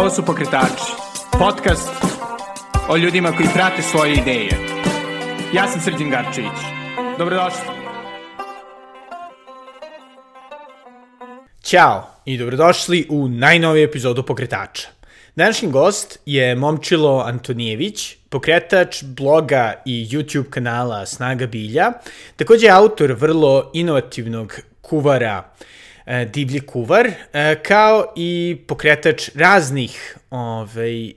Ovo su Pokretači, podcast o ljudima koji prate svoje ideje. Ja sam Srđan Garčević. Dobrodošli. Ćao i dobrodošli u najnoviju epizodu Pokretača. Današnji gost je Momčilo Antonijević, pokretač bloga i YouTube kanala Snaga Bilja, takođe autor vrlo inovativnog kuvara e, Divlji kuvar, e, kao i pokretač raznih ovaj, e,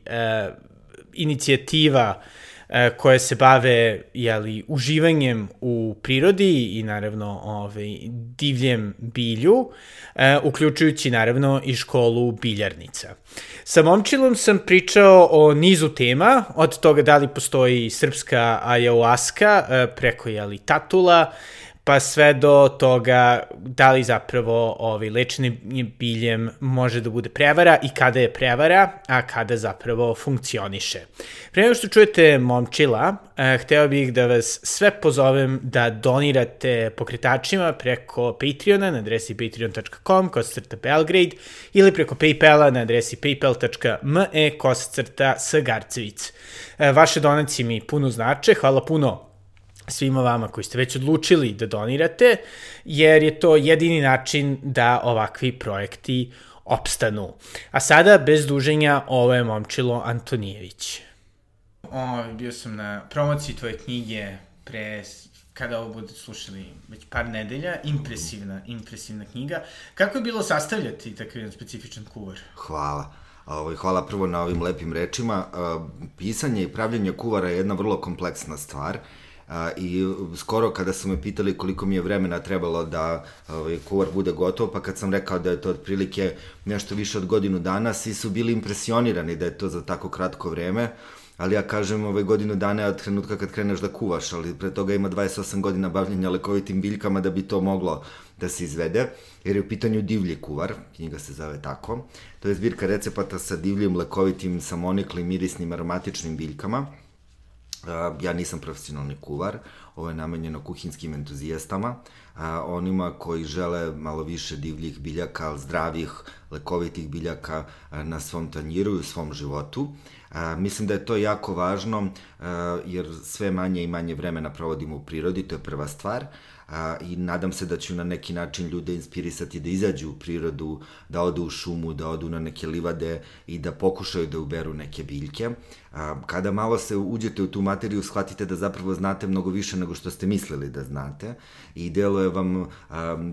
inicijativa e, koje se bave jeli, uživanjem u prirodi i naravno ovaj, divljem bilju, e, uključujući naravno i školu biljarnica. Sa Momčilom sam pričao o nizu tema, od toga da li postoji srpska ayahuasca e, preko jeli, tatula, pa sve do toga da li zapravo ovaj, lečenje biljem može da bude prevara i kada je prevara, a kada zapravo funkcioniše. Pre nego što čujete momčila, eh, hteo bih da vas sve pozovem da donirate pokretačima preko Patreona na adresi patreon.com kosacrta Belgrade ili preko Paypala na adresi paypal.me kosacrta Sagarcevic. Eh, vaše donacije mi puno znače, hvala puno svima vama koji ste već odlučili da donirate, jer je to jedini način da ovakvi projekti opstanu. A sada, bez duženja, ovo je Momčilo Antonijević. O, bio sam na promociji tvoje knjige pre kada ovo budete slušali već par nedelja, impresivna, impresivna knjiga. Kako je bilo sastavljati takav jedan specifičan kuvar? Hvala. Ovaj, hvala prvo na ovim lepim rečima. Pisanje i pravljanje kuvara je jedna vrlo kompleksna stvar A, I skoro kada su me pitali koliko mi je vremena trebalo da ovaj, kuvar bude gotov, pa kad sam rekao da je to otprilike nešto više od godinu dana, svi su bili impresionirani da je to za tako kratko vreme, ali ja kažem ove godinu dana od trenutka kad kreneš da kuvaš, ali pre toga ima 28 godina bavljenja lekovitim biljkama da bi to moglo da se izvede, jer je u pitanju divlji kuvar, knjiga se zove tako, to je zbirka recepata sa divljim, lekovitim, samoniklim, mirisnim, aromatičnim biljkama, ja nisam profesionalni kuvar, ovo je namenjeno kuhinskim entuzijastama, a, onima koji žele malo više divljih biljaka, zdravih, lekovitih biljaka na svom tanjiru i u svom životu. Mislim da je to jako važno, jer sve manje i manje vremena provodimo u prirodi, to je prva stvar i nadam se da ću na neki način ljude inspirisati da izađu u prirodu, da odu u šumu, da odu na neke livade i da pokušaju da uberu neke biljke. Kada malo se uđete u tu materiju, shvatite da zapravo znate mnogo više nego što ste mislili da znate i deluje vam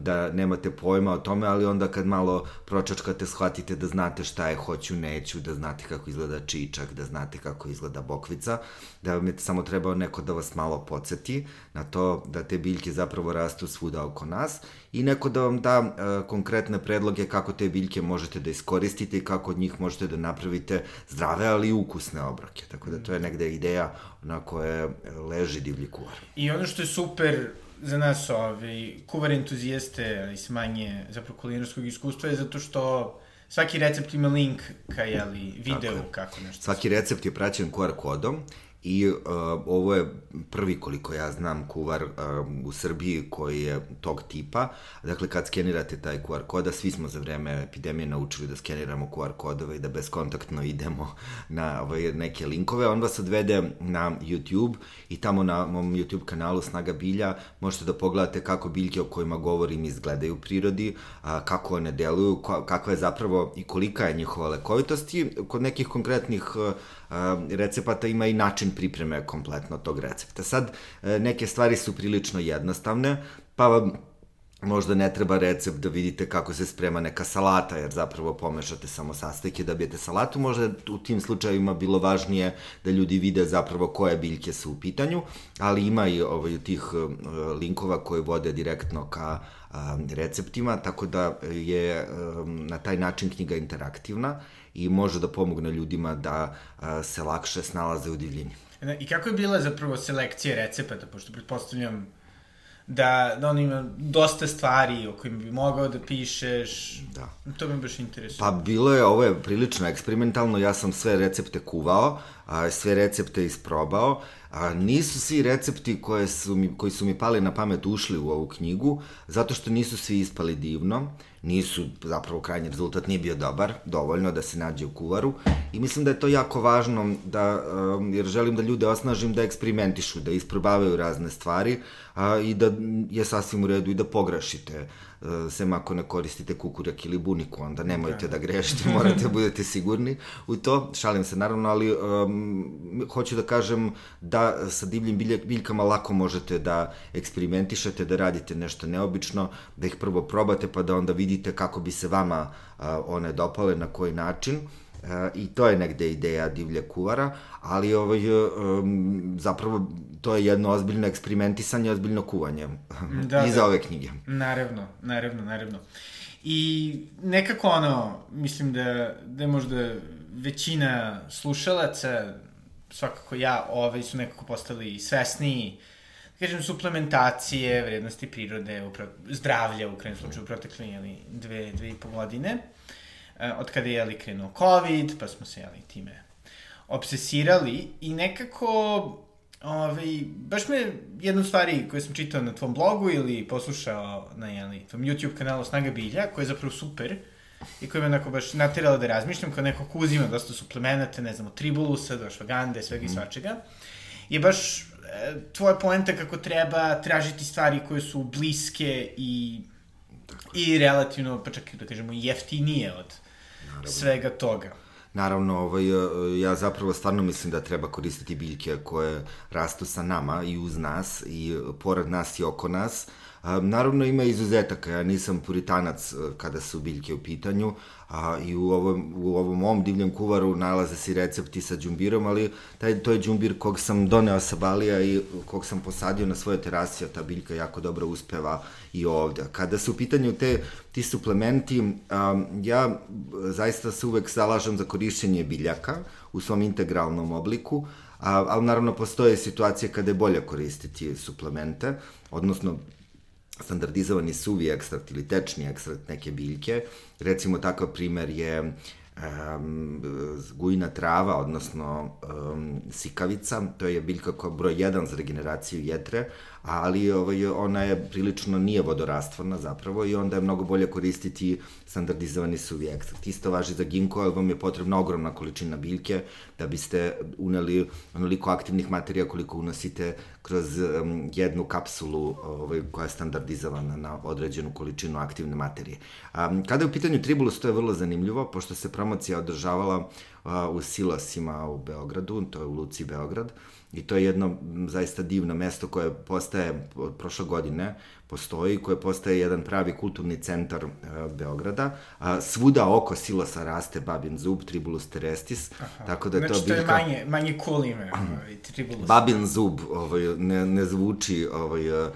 da nemate pojma o tome, ali onda kad malo pročačkate, shvatite da znate šta je hoću, neću, da znate kako izgleda čičak, da znate kako izgleda bokvica, da vam je samo trebao neko da vas malo podsjeti na to da te biljke zapravo rastu svuda oko nas i neko da vam da e, konkretne predloge kako te biljke možete da iskoristite i kako od njih možete da napravite zdrave, ali i ukusne obroke. Tako da to je negde ideja na koje leži divlji kuvar. I ono što je super za nas, ovaj, kuvar entuzijaste, ali s manje zapravo kulinarskog iskustva je zato što svaki recept ima link ka jeli, videu kako nešto. Svaki recept je praćen QR kodom I uh, ovo je prvi, koliko ja znam, kuvar uh, u Srbiji koji je tog tipa. Dakle, kad skenirate taj QR koda, svi smo za vreme epidemije naučili da skeniramo QR kodove i da beskontaktno idemo na ovaj, neke linkove. On vas odvede na YouTube i tamo na mom YouTube kanalu Snaga bilja možete da pogledate kako biljke o kojima govorim izgledaju u prirodi, a, kako one deluju, kakva je zapravo i kolika je njihova lekovitost i kod nekih konkretnih recepata ima i način pripreme kompletno tog recepta. Sad, e, neke stvari su prilično jednostavne, pa vam možda ne treba recept da vidite kako se sprema neka salata, jer zapravo pomešate samo sastojke da bijete salatu. Možda u tim slučajima bilo važnije da ljudi vide zapravo koje biljke su u pitanju, ali ima i ovaj, tih e, linkova koje vode direktno ka receptima, tako da je e, na taj način knjiga interaktivna i može da pomogne ljudima da se lakše snalaze u divljini. I kako je bila zapravo selekcija recepata, pošto pretpostavljam da, da on ima dosta stvari o kojima bi mogao da pišeš. Da. To me baš interesuje. Pa bilo je, ovo je prilično eksperimentalno, ja sam sve recepte kuvao, a, sve recepte isprobao. A, nisu svi recepti koje su mi, koji su mi pali na pamet ušli u ovu knjigu, zato što nisu svi ispali divno, nisu, zapravo krajnji rezultat nije bio dobar, dovoljno da se nađe u kuvaru. I mislim da je to jako važno da, um, jer želim da ljude osnažim da eksperimentišu, da isprobavaju razne stvari a, i da je sasvim u redu i da pogrešite sem ako ne koristite kukurak ili buniku, onda nemojte da grešite, morate da budete sigurni u to. Šalim se naravno, ali um, hoću da kažem da sa divljim biljkama lako možete da eksperimentišete, da radite nešto neobično, da ih prvo probate pa da onda vidite kako bi se vama uh, one dopale, na koji način. E, I to je negde ideja divlje kuvara, ali ovaj, um, zapravo to je jedno ozbiljno eksperimentisanje, ozbiljno kuvanje da, iza da. ove knjige. Naravno, naravno, naravno. I nekako ono, mislim da, da je možda većina slušalaca, svakako ja, ovaj, su nekako postali svesniji kažem, suplementacije, vrednosti prirode, upro, zdravlja u krenu slučaju u protekle jeli, dve, dve i po godine. Uh, od kada je jeli, krenuo COVID, pa smo se jeli, time obsesirali i nekako Ove, ovaj, baš me jedna stvari koje sam čitao na tvom blogu ili poslušao na jeli, tvom YouTube kanalu Snaga bilja, koja je zapravo super i koja me onako baš natirala da razmišljam kao neko ko uzima dosta suplemenata, ne znam, od tribulusa do švagande, svega mm. i mhm. svačega, je baš e, tvoja poenta kako treba tražiti stvari koje su bliske i, i relativno, pa čak da kažemo, jeftinije od Naravno. svega toga. Naravno, ovaj, e, ja zapravo stvarno mislim da treba koristiti biljke koje rastu sa nama i uz nas i pored nas i oko nas. Naravno ima izuzetaka, ja nisam puritanac e, kada su biljke u pitanju, a, i u ovom, u ovom mom divljem kuvaru nalaze se recepti sa džumbirom, ali taj, to je džumbir kog sam doneo sa Balija i kog sam posadio na svoje terasi, a ta biljka jako dobro uspeva i ovde. Kada su u pitanju te, ti suplementi, a, ja zaista se uvek zalažem za korišćenje biljaka u svom integralnom obliku, a, ali naravno postoje situacije kada je bolje koristiti suplemente, odnosno standardizovani suvi ekstrakt ili tečni ekstrakt neke biljke. Recimo takav primer je um, gujna trava, odnosno um, sikavica, to je biljka koja broj 1 za regeneraciju jetre, ali ovaj, ona je prilično nije vodorastvorna zapravo i onda je mnogo bolje koristiti standardizovani suvi ekstrakt. Isto važi za ginko, ali vam je potrebna ogromna količina biljke da biste uneli onoliko aktivnih materija koliko unosite kroz um, jednu kapsulu ovaj, koja je standardizovana na određenu količinu aktivne materije. Um, kada je u pitanju tribulus, to je vrlo zanimljivo, pošto se promocija održavala uh, u silosima u Beogradu, to je u Luci Beograd, I to je jedno zaista divno mesto koje postaje od prošle godine, postoji, koje postaje jedan pravi kulturni centar uh, Beograda. A, svuda oko silosa raste babin zub, Tribulus terestis, Aha. tako da znači, to biljka... Znači, to je manje, manje cool ime, ovaj, Tribulus. Babin zub ovaj, ne, ne zvuči ovaj, uh,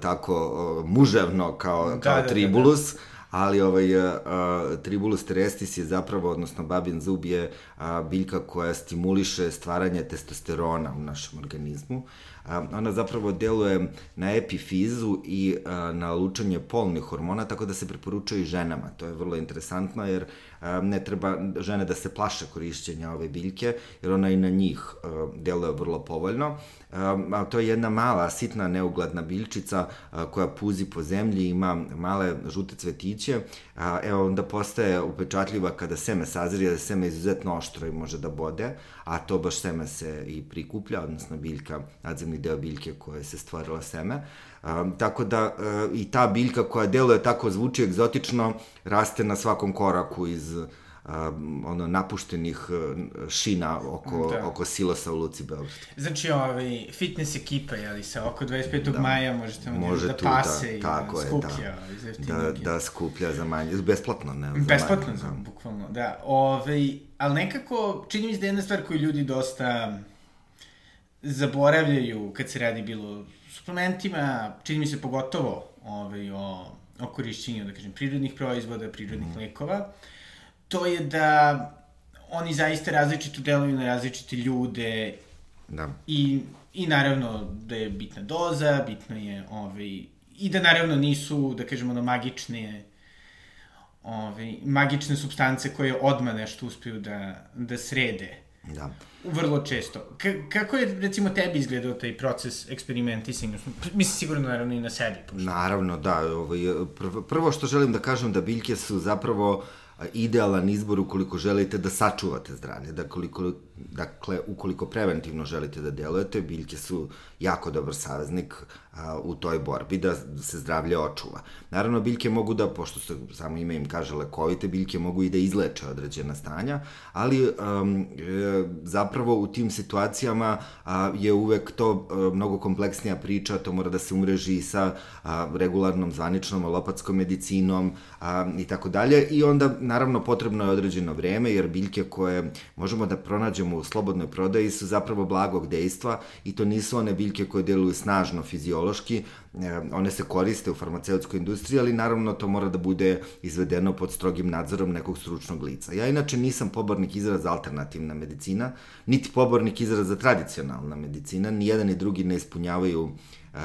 tako uh, muževno kao, da, kao da, Tribulus, da, da ali ovaj, a, Tribulus terestis je zapravo, odnosno babin zub je a, biljka koja stimuliše stvaranje testosterona u našem organizmu. A, ona zapravo deluje na epifizu i a, na lučanje polnih hormona, tako da se preporučuje i ženama. To je vrlo interesantno jer ne treba žene da se plaše korišćenja ove biljke, jer ona i na njih deluje vrlo povoljno. A to je jedna mala, sitna, neugladna biljčica koja puzi po zemlji, ima male žute cvetiće, a, evo onda postaje upečatljiva kada seme sazrije, da seme izuzetno oštro i može da bode, a to baš seme se i prikuplja, odnosno biljka, nadzemni deo biljke koje se stvorila seme. Um, tako da uh, i ta biljka koja deluje tako zvuči egzotično raste na svakom koraku iz um, ono napuštenih šina oko, da. oko silosa u Luci Beograd. Znači, ovaj, fitness ekipa, jeli se, oko 25. Da. maja možete Može da tu, pase da, i tako da skuplja da, da, da skuplja za manje, besplatno, ne? Besplatno, za, manje, da. bukvalno, da. Ove, ovaj, ali nekako, čini mi se da je jedna stvar koju ljudi dosta zaboravljaju kad se radi bilo suplementima, čini mi se pogotovo ovaj, o, o korišćenju, da kažem, prirodnih proizvoda, prirodnih mm. lekova, to je da oni zaista različito deluju na različite ljude da. i, i naravno da je bitna doza, bitno je ovaj, i da naravno nisu, da kažemo, ono, magične ovaj, magične substance koje odma nešto uspeju da, da srede Da. Vrlo često. K kako je, recimo, tebi izgledao taj proces eksperimentisanja? Mislim, sigurno, naravno, i na sebi. Pošto... Naravno, da. Ovaj, prvo, prvo što želim da kažem da biljke su zapravo idealan izbor ukoliko želite da sačuvate zdravlje, da koliko, dakle, ukoliko preventivno želite da delujete, biljke su jako dobar saveznik a, u toj borbi da se zdravlje očuva. Naravno, biljke mogu da, pošto se samo ime im kaže lekovite, biljke mogu i da izleče određena stanja, ali um, e, zapravo u tim situacijama a, je uvek to a, mnogo kompleksnija priča, to mora da se umreži sa a, regularnom zvaničnom alopatskom medicinom i tako dalje i onda naravno potrebno je određeno vreme jer biljke koje možemo da pronađemo u slobodnoj prodaji su zapravo blagog dejstva i to nisu one biljke koje deluju snažno fiziološki, e, one se koriste u farmaceutskoj industriji, ali naravno to mora da bude izvedeno pod strogim nadzorom nekog stručnog lica. Ja inače nisam pobornik izraza alternativna medicina, niti pobornik izraza tradicionalna medicina, ni jedan ni drugi ne ispunjavaju uh,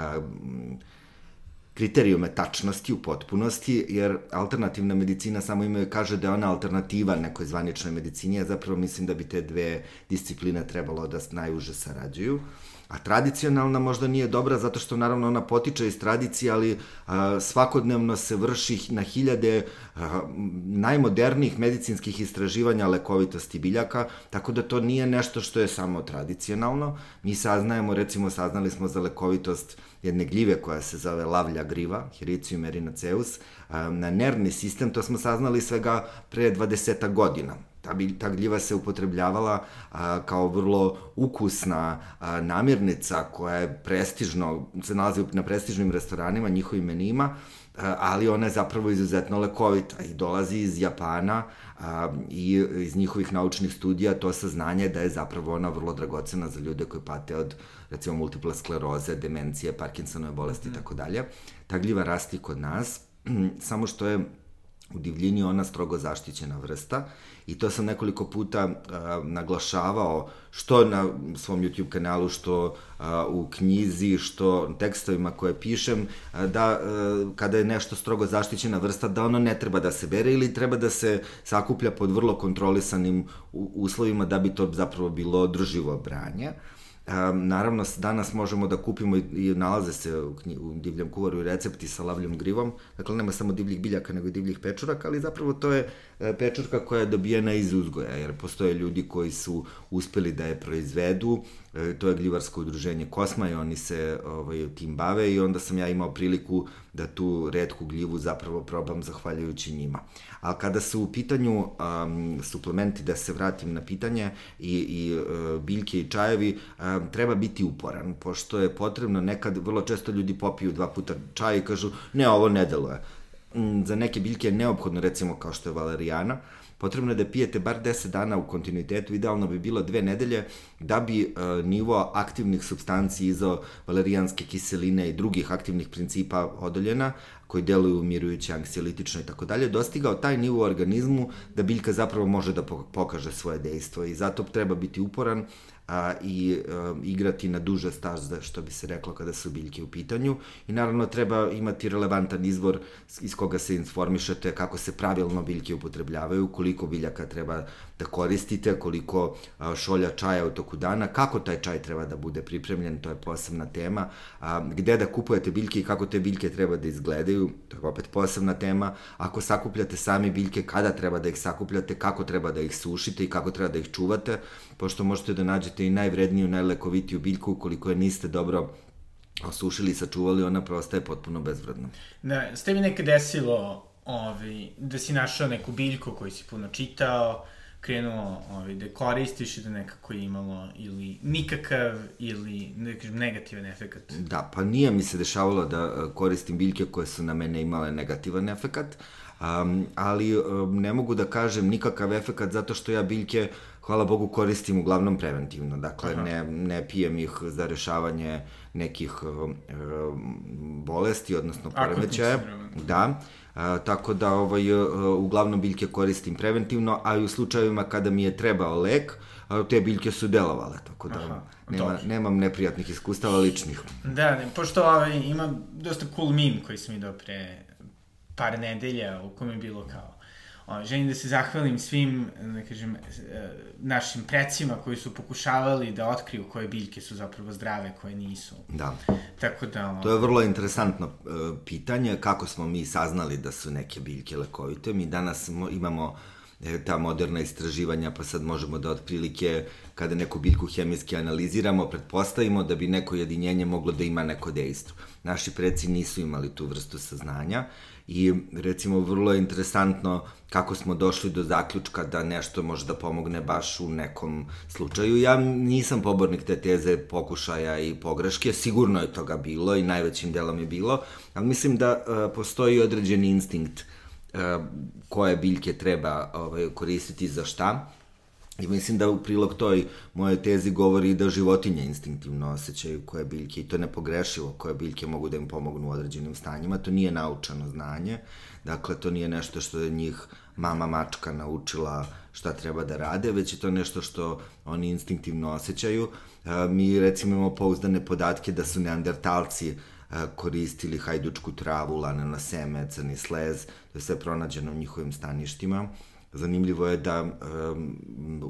kriterijume tačnosti u potpunosti, jer alternativna medicina samo ima kaže da je ona alternativa nekoj zvaničnoj medicini, a zapravo mislim da bi te dve discipline trebalo da najuže sarađuju. A tradicionalna možda nije dobra zato što naravno ona potiče iz tradicije, ali a, svakodnevno se vrši na hiljade a, najmodernijih medicinskih istraživanja lekovitosti biljaka, tako da to nije nešto što je samo tradicionalno. Mi saznajemo, recimo saznali smo za lekovitost jedne gljive koja se zove lavlja griva, Hiricium erinaceus, na nervni sistem, to smo saznali svega pre 20 godina ta, ta gljiva se upotrebljavala a, kao vrlo ukusna a, namirnica koja je prestižno, se nalazi na prestižnim restoranima, njihovim menima, a, ali ona je zapravo izuzetno lekovita i dolazi iz Japana a, i iz njihovih naučnih studija to saznanje da je zapravo ona vrlo dragocena za ljude koji pate od recimo multiple skleroze, demencije, Parkinsonove bolesti i tako dalje. Ta gljiva rasti kod nas, samo što je u divljini ona strogo zaštićena vrsta i to sam nekoliko puta uh, naglašavao što na svom YouTube kanalu, što uh, u knjizi, što tekstovima koje pišem, uh, da uh, kada je nešto strogo zaštićena vrsta, da ono ne treba da se bere ili treba da se sakuplja pod vrlo kontrolisanim uslovima da bi to zapravo bilo održivo branje. Naravno, danas možemo da kupimo i, i nalaze se u, knji, u divljem kuvaru i recepti sa lavljom grivom. Dakle, nema samo divljih biljaka, nego i divljih pečuraka, ali zapravo to je pečurka koja je dobijena iz uzgoja, jer postoje ljudi koji su uspeli da je proizvedu, e, to je gljivarsko udruženje Kosma i oni se ovaj, tim bave i onda sam ja imao priliku da tu redku gljivu zapravo probam zahvaljujući njima. Ali kada su u pitanju um, suplementi, da se vratim na pitanje, i, i uh, biljke i čajevi, um, treba biti uporan, pošto je potrebno nekad, vrlo često ljudi popiju dva puta čaj i kažu, ne, ovo ne deluje. Za neke biljke je neophodno, recimo kao što je valerijana, potrebno je da pijete bar 10 dana u kontinuitetu, idealno bi bilo dve nedelje, da bi uh, nivo aktivnih substanci izo valerijanske kiseline i drugih aktivnih principa odoljena, koji deluju umirujuće, anksiolitično i tako dalje, dostigao taj nivo u organizmu da biljka zapravo može da pokaže svoje dejstvo i zato treba biti uporan, a, i a, igrati na duže staze, što bi se reklo kada su biljke u pitanju. I naravno treba imati relevantan izvor iz koga se informišete kako se pravilno biljke upotrebljavaju, koliko biljaka treba da koristite, koliko šolja čaja u toku dana, kako taj čaj treba da bude pripremljen, to je posebna tema, gde da kupujete biljke i kako te biljke treba da izgledaju, to je opet posebna tema, ako sakupljate sami biljke, kada treba da ih sakupljate, kako treba da ih sušite i kako treba da ih čuvate, pošto možete da nađete i najvredniju, najlekovitiju biljku, ukoliko je niste dobro osušili i sačuvali, ona prostaje potpuno bezvredna. Da, ste mi nekad desilo ovi, da si našao neku biljku koju si puno čitao, krenuo ovaj, da koristiš i da nekako je imalo ili nikakav ili nekakav negativan efekt? Da, pa nije mi se dešavalo da e, koristim biljke koje su na mene imale negativan efekt, um, ali um, ne mogu da kažem nikakav efekt zato što ja biljke hvala Bogu, koristim uglavnom preventivno. Dakle, ne, ne pijem ih za rešavanje nekih uh, bolesti, odnosno poremećaja. Da. A, tako da ovaj, uh, uglavnom biljke koristim preventivno, a i u slučajevima kada mi je trebao lek, te biljke su delovale, tako da Aha, nema, nemam neprijatnih iskustava ličnih. Da, ne, pošto ovaj, ima dosta cool meme koji sam vidio pre par nedelja u kome je bilo kao O, želim da se zahvalim svim, da kažem, e, našim precima koji su pokušavali da otkriju koje biljke su zapravo zdrave, koje nisu. Da. Tako da... O... To je vrlo interesantno uh, pitanje, kako smo mi saznali da su neke biljke lekovite. Mi danas imamo e, ta moderna istraživanja, pa sad možemo da otprilike, kada neku biljku hemijski analiziramo, pretpostavimo da bi neko jedinjenje moglo da ima neko dejstvo. Naši preci nisu imali tu vrstu saznanja i recimo vrlo je interesantno kako smo došli do zaključka da nešto može da pomogne baš u nekom slučaju. Ja nisam pobornik te teze pokušaja i pogreške, sigurno je toga bilo i najvećim delom je bilo, ali mislim da uh, postoji određeni instinkt uh, koje biljke treba ovaj, koristiti za šta I mislim da u prilog toj moje tezi govori da životinje instinktivno osjećaju koje biljke i to je nepogrešivo koje biljke mogu da im pomognu u određenim stanjima. To nije naučano znanje, dakle to nije nešto što je njih mama mačka naučila šta treba da rade, već je to nešto što oni instinktivno osjećaju. Mi recimo imamo pouzdane podatke da su neandertalci koristili hajdučku travu, laneno seme, crni slez, to je sve pronađeno u njihovim staništima Zanimljivo je da um,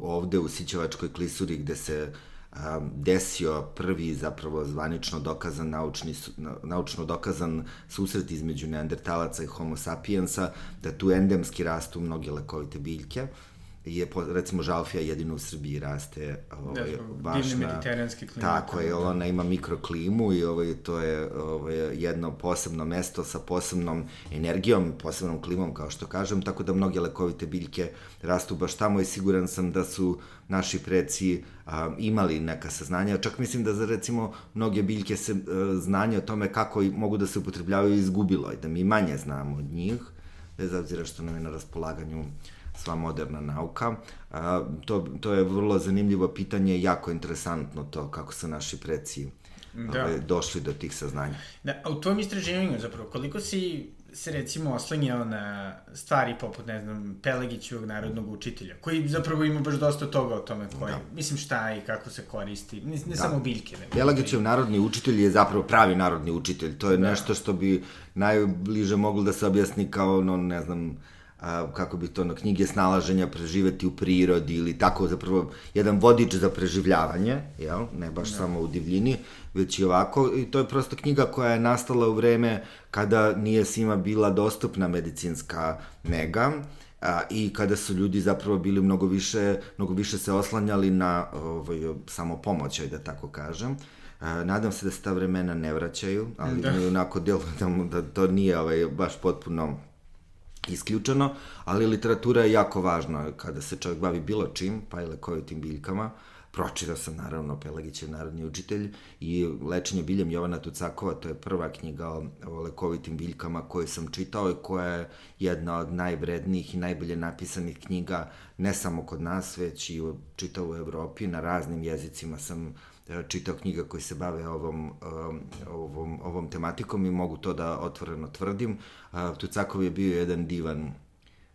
ovde u Sićevačkoj klisuri gde se um, desio prvi zapravo zvanično dokazan naučni, naučno dokazan susret između neandertalaca i homo sapiensa, da tu endemski rastu mnoge lekovite biljke je, recimo, žalfija jedino u Srbiji raste ovaj, da, baš na... mediteranski klimat. Tako je, ona ima mikroklimu i ovaj, to je ovaj, jedno posebno mesto sa posebnom energijom, posebnom klimom, kao što kažem, tako da mnoge lekovite biljke rastu baš tamo i siguran sam da su naši preci a, imali neka saznanja. Čak mislim da za recimo mnoge biljke se a, znanje o tome kako mogu da se upotrebljavaju izgubilo i da mi manje znamo od njih, bez obzira što nam je na raspolaganju sva moderna nauka. A, to, to je vrlo zanimljivo pitanje, jako interesantno to kako su naši preci da. ove, došli do tih saznanja. Da, a u tvojom istraživanju zapravo, koliko si se recimo oslanjao na stvari poput, ne znam, Pelegićevog narodnog učitelja, koji zapravo ima baš dosta toga o tome koji, da. mislim šta i kako se koristi, ne, ne da. samo biljke. Ne, Pelegićev narodni učitelj je zapravo pravi narodni učitelj, to je da. nešto što bi najbliže moglo da se objasni kao, no, ne znam, a, kako bi to na knjige snalaženja preživeti u prirodi ili tako zapravo jedan vodič za preživljavanje, jel? ne baš ne. samo u divljini, već i ovako. I to je prosto knjiga koja je nastala u vreme kada nije svima bila dostupna medicinska nega, a, i kada su ljudi zapravo bili mnogo više, mnogo više se oslanjali na ovaj, samo pomoćaj, da tako kažem. A, nadam se da se ta vremena ne vraćaju, ali da. onako delo da, da to nije ovaj, baš potpuno isključeno, ali literatura je jako važna kada se čovjek bavi bilo čim, pa i lekovitim biljkama. Pročitao sam naravno Pelagićev narodni učitelj i Lečenje biljem Jovana Tucakova, to je prva knjiga o, o lekovitim biljkama koju sam čitao i koja je jedna od najvrednijih i najbolje napisanih knjiga ne samo kod nas, već i u, čitao u Evropi, na raznim jezicima sam čitao knjiga koji se bave ovom, um, ovom, ovom tematikom i mogu to da otvoreno tvrdim. Tucakov je bio jedan divan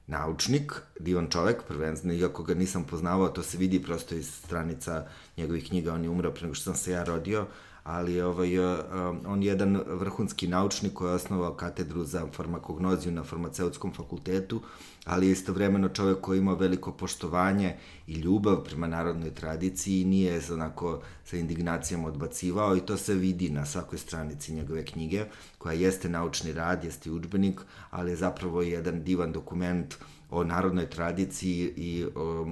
naučnik, divan čovek, prvenstveno, iako ga nisam poznavao, to se vidi prosto iz stranica njegovih knjiga, on je umrao pre nego što sam se ja rodio, ali ovaj, on je jedan vrhunski naučnik koji je osnovao katedru za farmakognoziju na farmaceutskom fakultetu, ali je istovremeno čovek koji ima veliko poštovanje i ljubav prema narodnoj tradiciji i nije onako sa indignacijom odbacivao i to se vidi na svakoj stranici njegove knjige, koja jeste naučni rad, jeste učbenik, ali je zapravo jedan divan dokument o narodnoj tradiciji i o,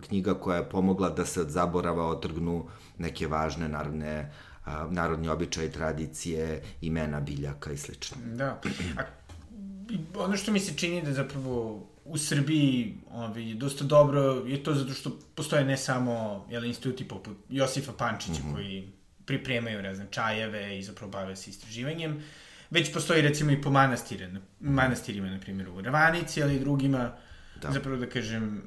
knjiga koja je pomogla da se od zaborava otrgnu neke važne narodne a, narodni običaj, tradicije, imena biljaka i slično. Da. A ono što mi se čini da zapravo u Srbiji ovaj, dosta dobro je to zato što postoje ne samo jel, instituti poput Josifa Pančića mm -hmm. koji pripremaju, ne znam, čajeve i zapravo bave se istraživanjem, već postoji recimo i po manastire, manastirima, na primjer u Ravanici, ali i drugima, da. zapravo da kažem,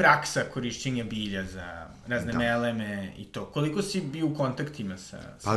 praksa korišćenja bilja za razne da. meleme i to. Koliko si bio u kontaktima sa, sa pa,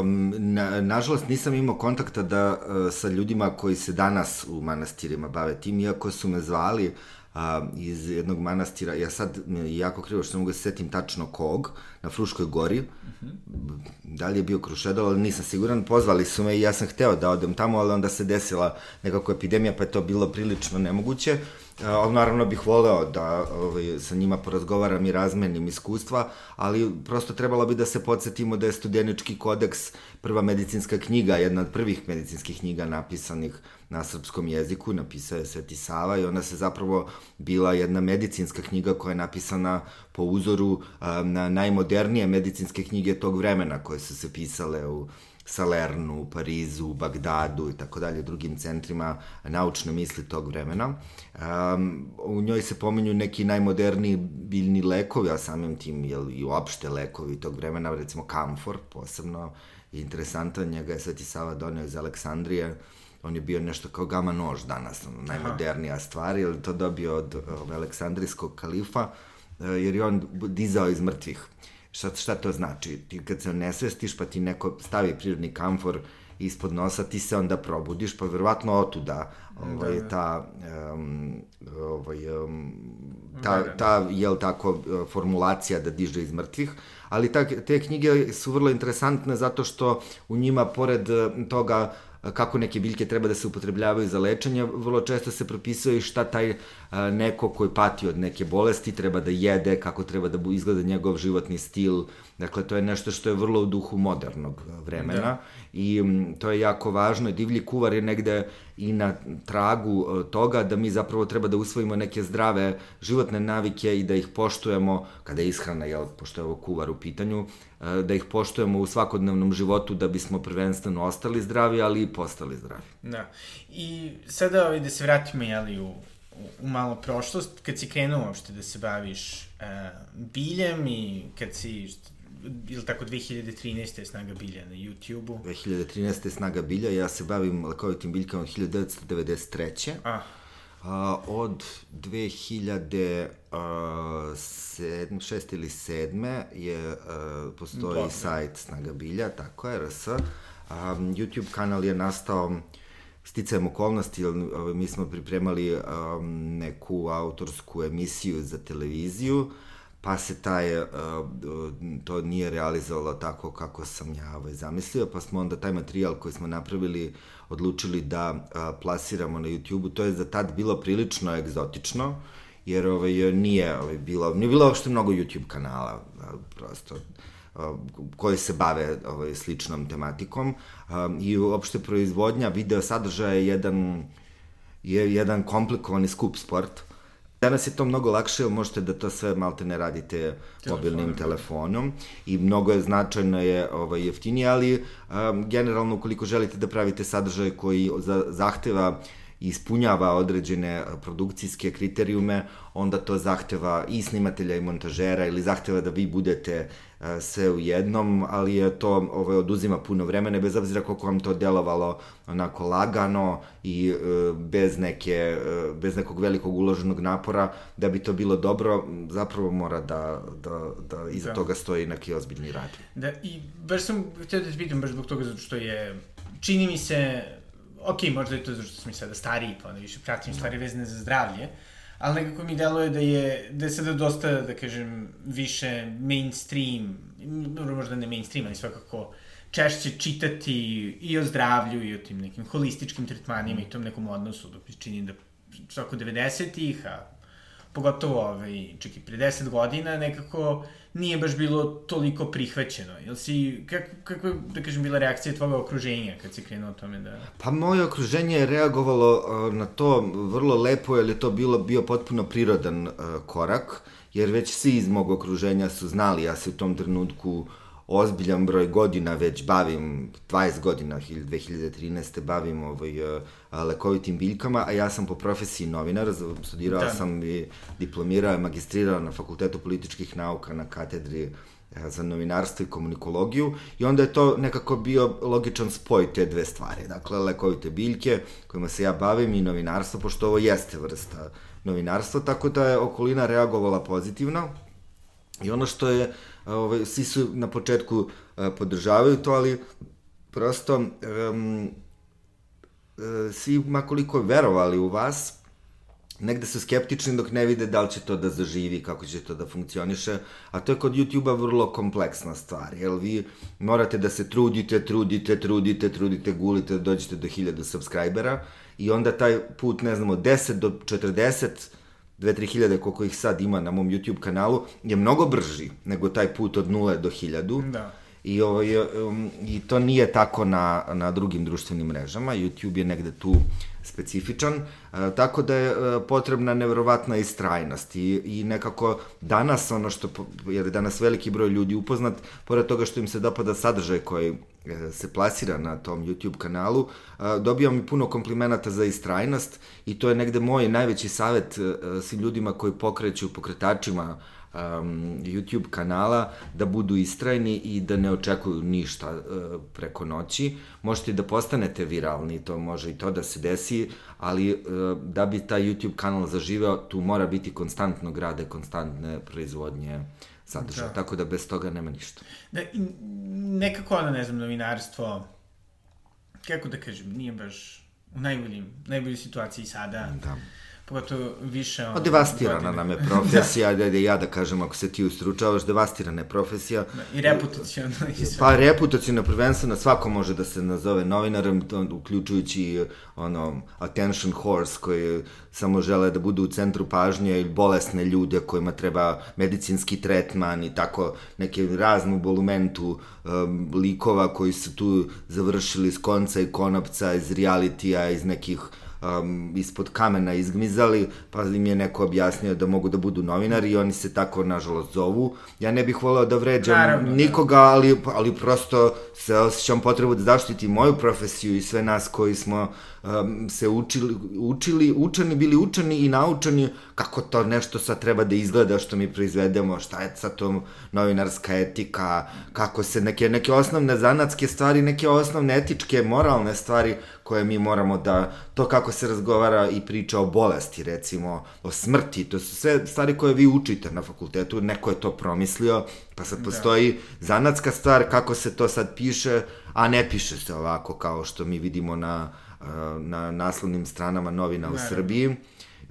um, na, nažalost nisam imao kontakta da, uh, sa ljudima koji se danas u manastirima bave tim, iako su me zvali a, iz jednog manastira, ja sad jako krivo što ne mogu da se setim tačno kog, na Fruškoj gori, uh -huh. da li je bio Krušedol, ali nisam siguran, pozvali su me i ja sam hteo da odem tamo, ali onda se desila nekako epidemija, pa je to bilo prilično nemoguće, ali naravno bih voleo da ovaj, sa njima porazgovaram i razmenim iskustva, ali prosto trebalo bi da se podsjetimo da je studenički kodeks prva medicinska knjiga, jedna od prvih medicinskih knjiga napisanih na srpskom jeziku, napisao je Sveti Sava i ona se zapravo bila jedna medicinska knjiga koja je napisana po uzoru na najmodernije medicinske knjige tog vremena koje su se pisale u Salernu, Parizu, Bagdadu i tako dalje, drugim centrima naučne misli tog vremena. Um, u njoj se pominju neki najmoderniji biljni lekovi, a samim tim jel, i uopšte lekovi tog vremena, recimo kamfor, posebno interesantan, njega je Sveti Sava donio iz Aleksandrije, on je bio nešto kao gama nož danas, najmodernija stvar, jer to dobio od, od Aleksandrijskog kalifa, e, jer je on dizao iz mrtvih. Šta, šta to znači? Ti kad se nesvestiš pa ti neko stavi prirodni kamfor ispod nosa, ti se onda probudiš, pa verovatno otuda ovaj, da, da. ta, um, ovaj, um, ta, ta, jel tako, formulacija da diže iz mrtvih, ali ta, te knjige su vrlo interesantne zato što u njima, pored toga, kako neke biljke treba da se upotrebljavaju za lečenje, vrlo često se propisuje šta taj neko koji pati od neke bolesti treba da jede, kako treba da izgleda njegov životni stil. Dakle, to je nešto što je vrlo u duhu modernog vremena da. I to je jako važno. Divlji kuvar je negde i na tragu toga da mi zapravo treba da usvojimo neke zdrave životne navike i da ih poštujemo, kada je ishrana, jel, pošto je ovo kuvar u pitanju, da ih poštujemo u svakodnevnom životu da bismo prvenstveno ostali zdravi, ali i postali zdravi. Da. I sada ovaj, da se vratimo, jeli, u u malo prošlost, kad si krenuo uopšte da se baviš uh, biljem i kad si, ili tako 2013. je snaga bilja na YouTube-u? 2013. je snaga bilja, ja se bavim lekovitim biljkama od 1993. Ah. Uh, od 2006 ili 7. je, uh, postoji Dobre. sajt Snaga bilja, tako je, RS. Um, YouTube kanal je nastao sticajem okolnosti, jer mi smo pripremali um, neku autorsku emisiju za televiziju, pa se taj, uh, to nije realizovalo tako kako sam ja ovaj, zamislio, pa smo onda taj materijal koji smo napravili odlučili da uh, plasiramo na YouTube-u. To je za tad bilo prilično egzotično, jer ovaj, nije, ovaj, bilo, nije bilo uopšte mnogo YouTube kanala, prosto koji se bave ovaj, sličnom tematikom i uopšte proizvodnja video sadržaja je jedan, je jedan komplikovani skup sport. Danas je to mnogo lakše, jer možete da to sve malte ne radite Telefon. mobilnim telefonom i mnogo je značajno je ovaj, jeftinije, ali um, generalno ukoliko želite da pravite sadržaj koji za, zahteva uh, ispunjava određene produkcijske kriterijume, onda to zahteva i snimatelja i montažera ili zahteva da vi budete sve u jednom, ali je to ovaj, oduzima puno vremena, bez obzira koliko vam to delovalo onako lagano i e, bez, neke, e, bez nekog velikog uloženog napora, da bi to bilo dobro, zapravo mora da, da, da iza da. toga stoji neki ozbiljni rad. Da, i baš sam htio da te pitam baš zbog toga zato što je, čini mi se, ok, možda je to zato što sam i sada stariji, pa onda više pratim stvari vezane za zdravlje, ali nekako mi deluje da je, da je sada dosta, da kažem, više mainstream, možda ne mainstream, ali svakako češće čitati i o zdravlju i o tim nekim holističkim tretmanima i tom nekom odnosu, dok mi čini da svako 90-ih, a pogotovo ovaj, čak i pre 10 godina, nekako nije baš bilo toliko prihvaćeno. Jel si, kak, kako je, da kažem, bila reakcija tvoga okruženja kad si krenuo o tome da... Pa moje okruženje je reagovalo uh, na to vrlo lepo, jer je to bilo, bio potpuno prirodan uh, korak, jer već svi iz mog okruženja su znali, ja se u tom trenutku uh, ozbiljan broj godina već bavim, 20 godina, 2013. bavim ovaj, uh, lekovitim biljkama, a ja sam po profesiji novinar, studirao da. sam i diplomirao i magistrirao na Fakultetu političkih nauka na katedri za novinarstvo i komunikologiju i onda je to nekako bio logičan spoj te dve stvari. Dakle, lekovite biljke kojima se ja bavim i novinarstvo, pošto ovo jeste vrsta novinarstva, tako da je okolina reagovala pozitivno. I ono što je uh, ovaj, svi su na početku podržavaju to, ali prosto um, svi makoliko verovali u vas, negde su skeptični dok ne vide da li će to da zaživi, kako će to da funkcioniše, a to je kod YouTube-a vrlo kompleksna stvar, jer vi morate da se trudite, trudite, trudite, trudite, gulite dođete do 1000 subscribera i onda taj put, ne znamo, 10 do 40 2-3 hiljade koliko ih sad ima na mom YouTube kanalu, je mnogo brži nego taj put od 0 do 1000. Da. I, ovaj, um, I to nije tako na, na drugim društvenim mrežama. YouTube je negde tu specifičan, e, tako da je e, potrebna neverovatna istrajnost i, i nekako danas ono što, jer je danas veliki broj ljudi upoznat, pored toga što im se dopada sadržaj koji se plasira na tom YouTube kanalu, dobijam i puno komplimenata za istrajnost i to je negde moj najveći savet svim ljudima koji pokreću pokretačima YouTube kanala da budu istrajni i da ne očekuju ništa uh, preko noći. Možete da postanete viralni, to može i to da se desi, ali uh, da bi taj YouTube kanal zaživeo, tu mora biti konstantno grade, konstantne proizvodnje sadržaja, da. tako da bez toga nema ništa. Da, nekako ono, ne znam, novinarstvo, kako da kažem, nije baš u najboljim, najboljoj situaciji sada. Da pogotovo više... Ono, devastirana nam je profesija, da. da ja da kažem, ako se ti ustručavaš, devastirana je profesija. Da, I reputacijalno i sve. Pa reputacijalno prvenstveno, svako može da se nazove novinarem, uključujući ono, attention horse, koji samo žele da budu u centru pažnje ili bolesne ljude kojima treba medicinski tretman i tako neke raznu bolumentu um, likova koji su tu završili s konca i konopca iz realitija, iz nekih um, ispod kamena izgmizali, pa im je neko objasnio da mogu da budu novinari i oni se tako, nažalost, zovu. Ja ne bih voleo da vređam Naravno, da. nikoga, ali, ali prosto se osjećam potrebu da zaštiti moju profesiju i sve nas koji smo um, se učili, učili, učeni, bili učeni i naučeni kako to nešto sad treba da izgleda što mi proizvedemo, šta je sad to novinarska etika, kako se neke, neke osnovne zanatske stvari, neke osnovne etičke, moralne stvari koje mi moramo da, to kako se razgovara i priča o bolesti, recimo, o smrti, to su sve stvari koje vi učite na fakultetu, neko je to promislio, pa sad da. postoji da. zanatska stvar kako se to sad piše, a ne piše se ovako kao što mi vidimo na, na naslovnim stranama novina u Srbiji.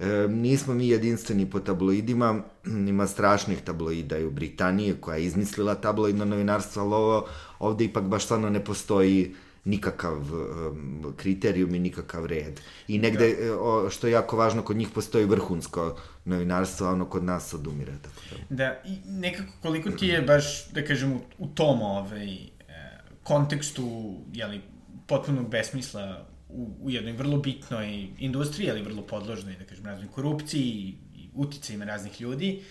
E, nismo mi jedinstveni po tabloidima, ima strašnih tabloida i u Britaniji koja je izmislila tabloidno novinarstvo, ali ovo ovde ipak baš stvarno ne postoji nikakav um, kriterijum i nikakav red. I negde, da. o, što je jako važno, kod njih postoji vrhunsko novinarstvo, a ono kod nas odumire. Tako da. da, i nekako koliko ti je baš, da kažem, u, u tom ovaj, e, kontekstu, jeli, potpunog besmisla u, u jednoj vrlo bitnoj industriji, ali vrlo podložnoj, da kažem, raznoj korupciji i, i uticajima raznih ljudi,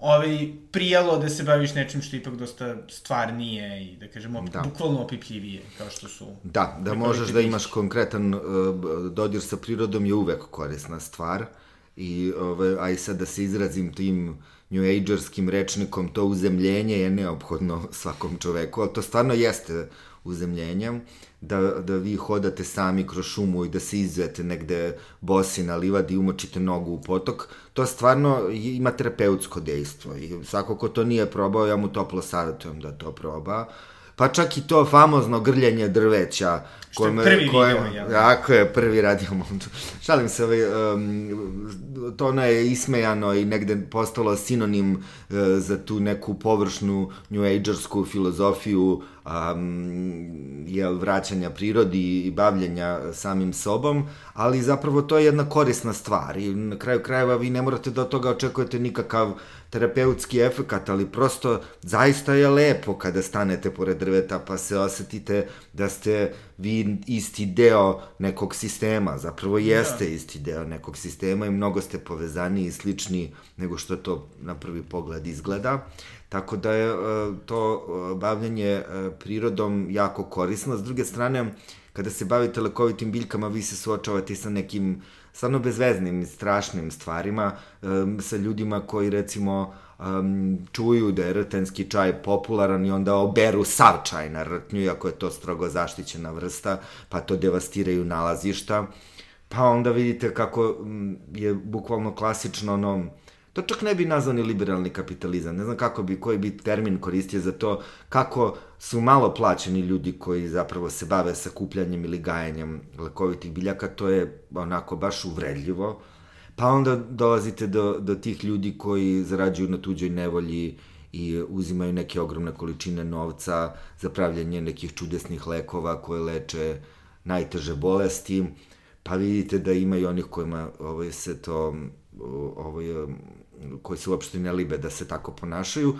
ovaj, prijalo da se baviš nečim što ipak dosta stvarnije i da kažemo da. bukvalno opipljivije kao što su da da možeš da imaš konkretan uh, dodir sa prirodom je uvek korisna stvar i ovaj aj sad da se izrazim tim New Agerskim rečnikom to uzemljenje je neophodno svakom čoveku, ali to stvarno jeste uzemljenjem, da, da vi hodate sami kroz šumu i da se izvete negde bosi na livadi i umočite nogu u potok, to stvarno ima terapeutsko dejstvo i svako ko to nije probao, ja mu toplo savjetujem da to proba. Pa čak i to famozno grljenje drveća. Što je prvi koje, video, ja. Jako je prvi radio montu. Šalim se, ovaj, um, to ono je ismejano i negde postalo sinonim uh, za tu neku površnu New Agersku filozofiju um, jel, vraćanja prirodi i bavljenja samim sobom, ali zapravo to je jedna korisna stvar i na kraju krajeva vi ne morate da od toga očekujete nikakav terapeutski efekat, ali prosto zaista je lepo kada stanete pored drveta pa se osetite da ste vi isti deo nekog sistema, zapravo jeste da. isti deo nekog sistema i mnogo ste povezani i slični nego što to na prvi pogled izgleda. Tako da je e, to e, bavljanje e, prirodom jako korisno. S druge strane, kada se bavite lekovitim biljkama, vi se suočavate sa nekim stvarno bezveznim strašnim stvarima, sa ljudima koji recimo um, čuju da je rtenski čaj popularan i onda oberu sav čaj na rtnju, iako je to strogo zaštićena vrsta, pa to devastiraju nalazišta. Pa onda vidite kako je bukvalno klasično ono, To čak ne bi nazvao ni liberalni kapitalizam. Ne znam kako bi, koji bi termin koristio za to, kako su malo plaćeni ljudi koji zapravo se bave sakupljanjem ili gajanjem lekovitih biljaka, to je onako baš uvredljivo. Pa onda dolazite do, do tih ljudi koji zarađuju na tuđoj nevolji i uzimaju neke ogromne količine novca za pravljanje nekih čudesnih lekova koje leče najteže bolesti pa vidite da ima i onih kojima ovaj, se to, ovaj, koji se uopšte ne libe da se tako ponašaju.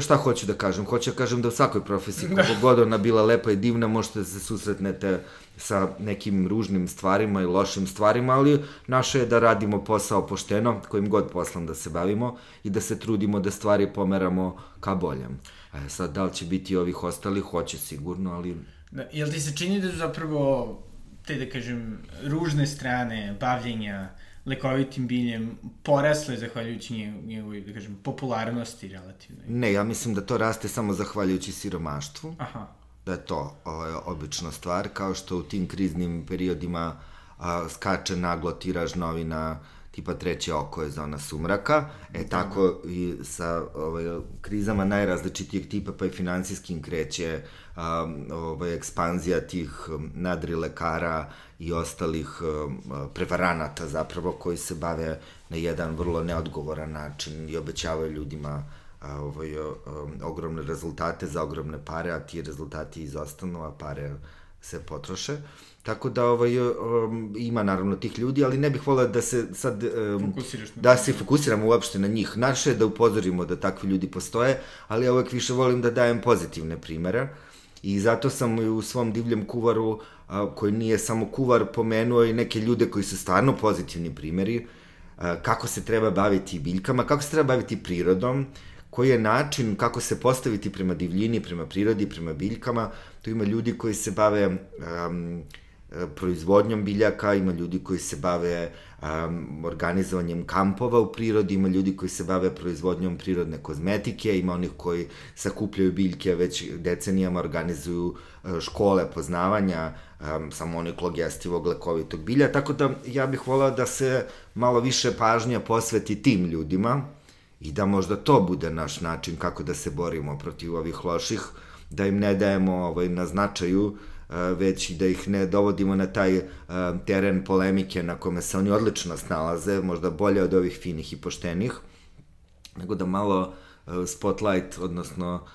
Šta hoću da kažem? Hoću da kažem da u svakoj profesiji, kako god ona bila lepa i divna, možete da se susretnete sa nekim ružnim stvarima i lošim stvarima, ali naše je da radimo posao pošteno, kojim god poslom da se bavimo i da se trudimo da stvari pomeramo ka boljem. E, sad, da li će biti ovih ostalih? Hoće sigurno, ali... Da, jel ti se čini da zapravo te, da kažem, ružne strane bavljenja lekovitim biljem porasle zahvaljujući njegovoj, da kažem, popularnosti relativno? Ne, ja mislim da to raste samo zahvaljujući siromaštvu. Aha. Da je to ovaj, obična stvar, kao što u tim kriznim periodima a, skače naglo tiraž novina tipa treće oko je zona sumraka, e tako i sa ovaj, krizama najrazličitijeg tipa, pa i finansijskim kreće um, ovaj, ekspanzija tih nadri lekara i ostalih um, prevaranata zapravo koji se bave na jedan vrlo neodgovoran način i obećavaju ljudima ovaj, um, ogromne rezultate za ogromne pare, a ti rezultati izostanu, a pare se potroše. Tako da ovaj, um, ima naravno tih ljudi, ali ne bih volao da se sad... Um, da se fokusiramo uopšte na njih. Naše je da upozorimo da takvi ljudi postoje, ali ja uvek više volim da dajem pozitivne primere. I zato sam u svom divljem kuvaru, a, koji nije samo kuvar, pomenuo i neke ljude koji su stvarno pozitivni primeri, a, kako se treba baviti biljkama, kako se treba baviti prirodom, koji je način kako se postaviti prema divljini, prema prirodi, prema biljkama. Tu ima ljudi koji se bave um, proizvodnjom biljaka, ima ljudi koji se bave um, organizovanjem kampova u prirodi, ima ljudi koji se bave proizvodnjom prirodne kozmetike, ima onih koji sakupljaju biljke, već decenijama organizuju uh, škole poznavanja um, samo onih jestivog lekovitog bilja, tako da ja bih volao da se malo više pažnja posveti tim ljudima i da možda to bude naš način kako da se borimo protiv ovih loših, da im ne dajemo ovaj, na značaju već i da ih ne dovodimo na taj teren polemike na kome se oni odlično snalaze, možda bolje od ovih finih i poštenih, nego da malo spotlight, odnosno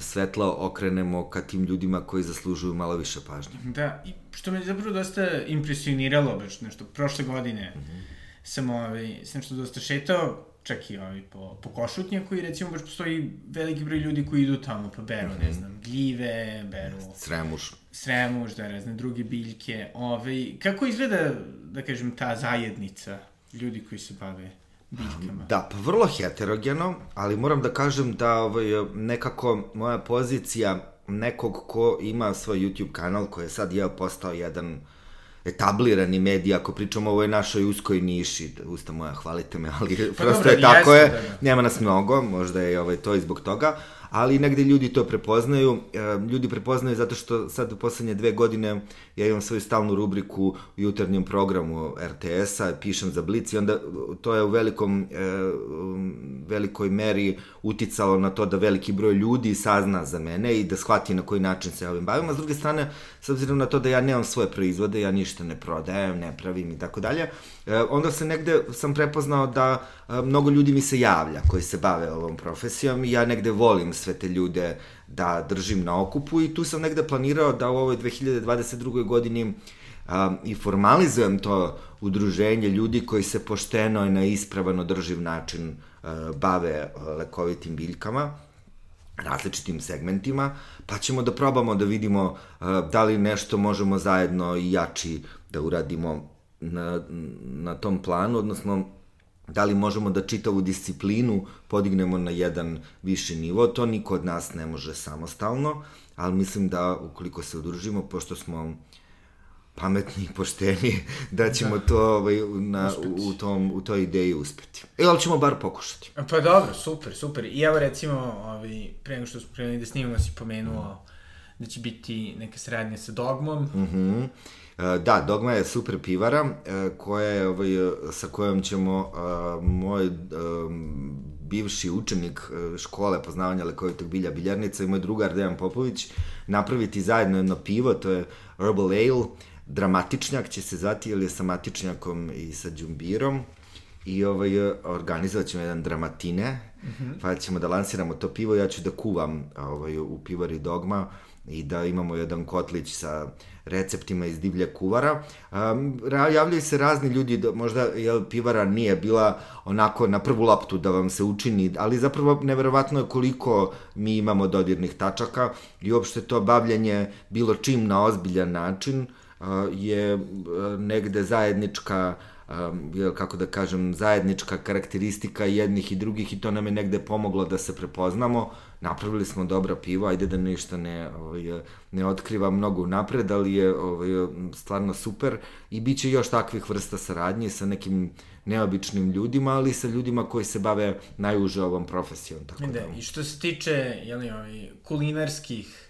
svetlo okrenemo ka tim ljudima koji zaslužuju malo više pažnje. Da, i što me zapravo dosta impresioniralo, baš nešto, prošle godine mm -hmm. sam, ovaj, sam što dosta šetao, čak i ovaj, po, po Košutnjaku i recimo baš postoji veliki broj ljudi koji idu tamo pa beru, mm -hmm. ne mhm. znam, gljive, beru... Sremuš. Sremuš, da razne druge biljke. Ovaj, kako izgleda, da kažem, ta zajednica ljudi koji se bave biljkama? Da, pa vrlo heterogeno, ali moram da kažem da ovaj, nekako moja pozicija nekog ko ima svoj YouTube kanal koji je sad je postao jedan etablirani mediji, ako pričamo o ovoj našoj uskoj niši, usta moja, hvalite me, ali pa prosto dobro, je tako je, da, da. nema nas mnogo, možda je ovaj, to i zbog toga, ali negde ljudi to prepoznaju. E, ljudi prepoznaju zato što sad u poslednje dve godine ja imam svoju stalnu rubriku u jutarnjem programu RTS-a, pišem za Blic i onda to je u velikom, e, velikoj meri uticalo na to da veliki broj ljudi sazna za mene i da shvati na koji način se ovim bavim. A s druge strane, s obzirom na to da ja nemam svoje proizvode, ja ništa ne prodajem, ne pravim i tako dalje, e, onda se negde sam prepoznao da mnogo ljudi mi se javlja koji se bave ovom profesijom i ja negde volim sve te ljude da držim na okupu i tu sam negde planirao da u ovoj 2022. godini um, i formalizujem to udruženje ljudi koji se pošteno i na ispravan održiv način uh, bave uh, lekovitim biljkama različitim segmentima, pa ćemo da probamo da vidimo uh, da li nešto možemo zajedno i jači da uradimo na, na tom planu, odnosno da li možemo da čitavu disciplinu podignemo na jedan viši nivo, to niko od nas ne može samostalno, ali mislim da ukoliko se udružimo, pošto smo pametni i pošteni, da ćemo da. to ovaj, na, u, tom, u toj ideji uspeti. E, ali ćemo bar pokušati. Pa dobro, super, super. I evo recimo, ovaj, pre nego što smo krenuli da snimamo, si pomenuo mm. da će biti neka sradnja sa Dogmom. Mhm. Mm E, da, Dogma je super pivara e, koja je, ovaj, sa kojom ćemo moj bivši učenik e, škole poznavanja lekovitog bilja biljarnica i moj drugar Dejan Popović napraviti zajedno jedno pivo, to je Herbal Ale, dramatičnjak će se zvati, ili je sa matičnjakom i sa džumbirom i ovaj, organizovat ćemo jedan dramatine, mm -hmm. pa ćemo da lansiramo to pivo, ja ću da kuvam ovaj, u pivari Dogma, i da imamo jedan kotlić sa receptima iz divlje kuvara. Um, javljaju se razni ljudi, da možda jel, pivara nije bila onako na prvu loptu da vam se učini, ali zapravo neverovatno je koliko mi imamo dodirnih tačaka i uopšte to bavljanje bilo čim na ozbiljan način uh, je uh, negde zajednička um, kako da kažem, zajednička karakteristika jednih i drugih i to nam je negde pomoglo da se prepoznamo. Napravili smo dobra piva, ajde da ništa ne, ovaj, ne otkriva mnogo napred, ali je ovaj, stvarno super i bit će još takvih vrsta saradnje sa nekim neobičnim ljudima, ali sa ljudima koji se bave najuže ovom profesijom. Tako da, da. I što se tiče jeli, ovaj, kulinarskih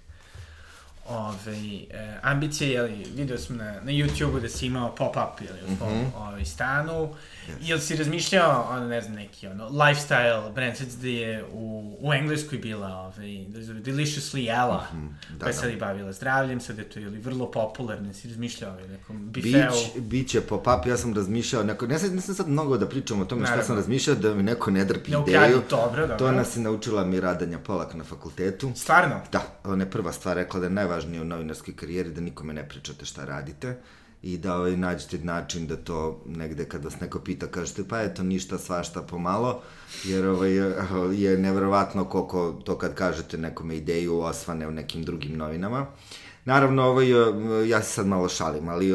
ove, e, ambicije, jeli, video sam na, na YouTube-u da si imao pop-up, jeli, u svom mm -hmm. ovaj, stanu. Jel si razmišljao, ono, ne znam, neki, ono, lifestyle brand, sad da je u, u Engleskoj bila, ovaj, da zove Deliciously Ella, mm -hmm. da, koja se da. bavila zdravljem, sad je to, jeli, vrlo popularno, si razmišljao, ovaj, nekom bifeu. Bić, biće pop-up, ja sam razmišljao, neko, ne, ne sam sad mnogo da pričam o tome Naravno. šta sam razmišljao, da mi neko ne drpi ne ideju. dobro, dobro. To nas je naučila mi Radanja Polak na fakultetu. Stvarno? Da, ona je prva stvar rekla da je najvažnije u novinarskoj karijeri da nikome ne pričate šta radite i da ovaj, nađete način da to negde kad vas neko pita kažete pa eto ništa svašta pomalo jer ovaj, je neverovatno koliko to kad kažete nekome ideju osvane u nekim drugim novinama. Naravno, ovaj, ja se sad malo šalim, ali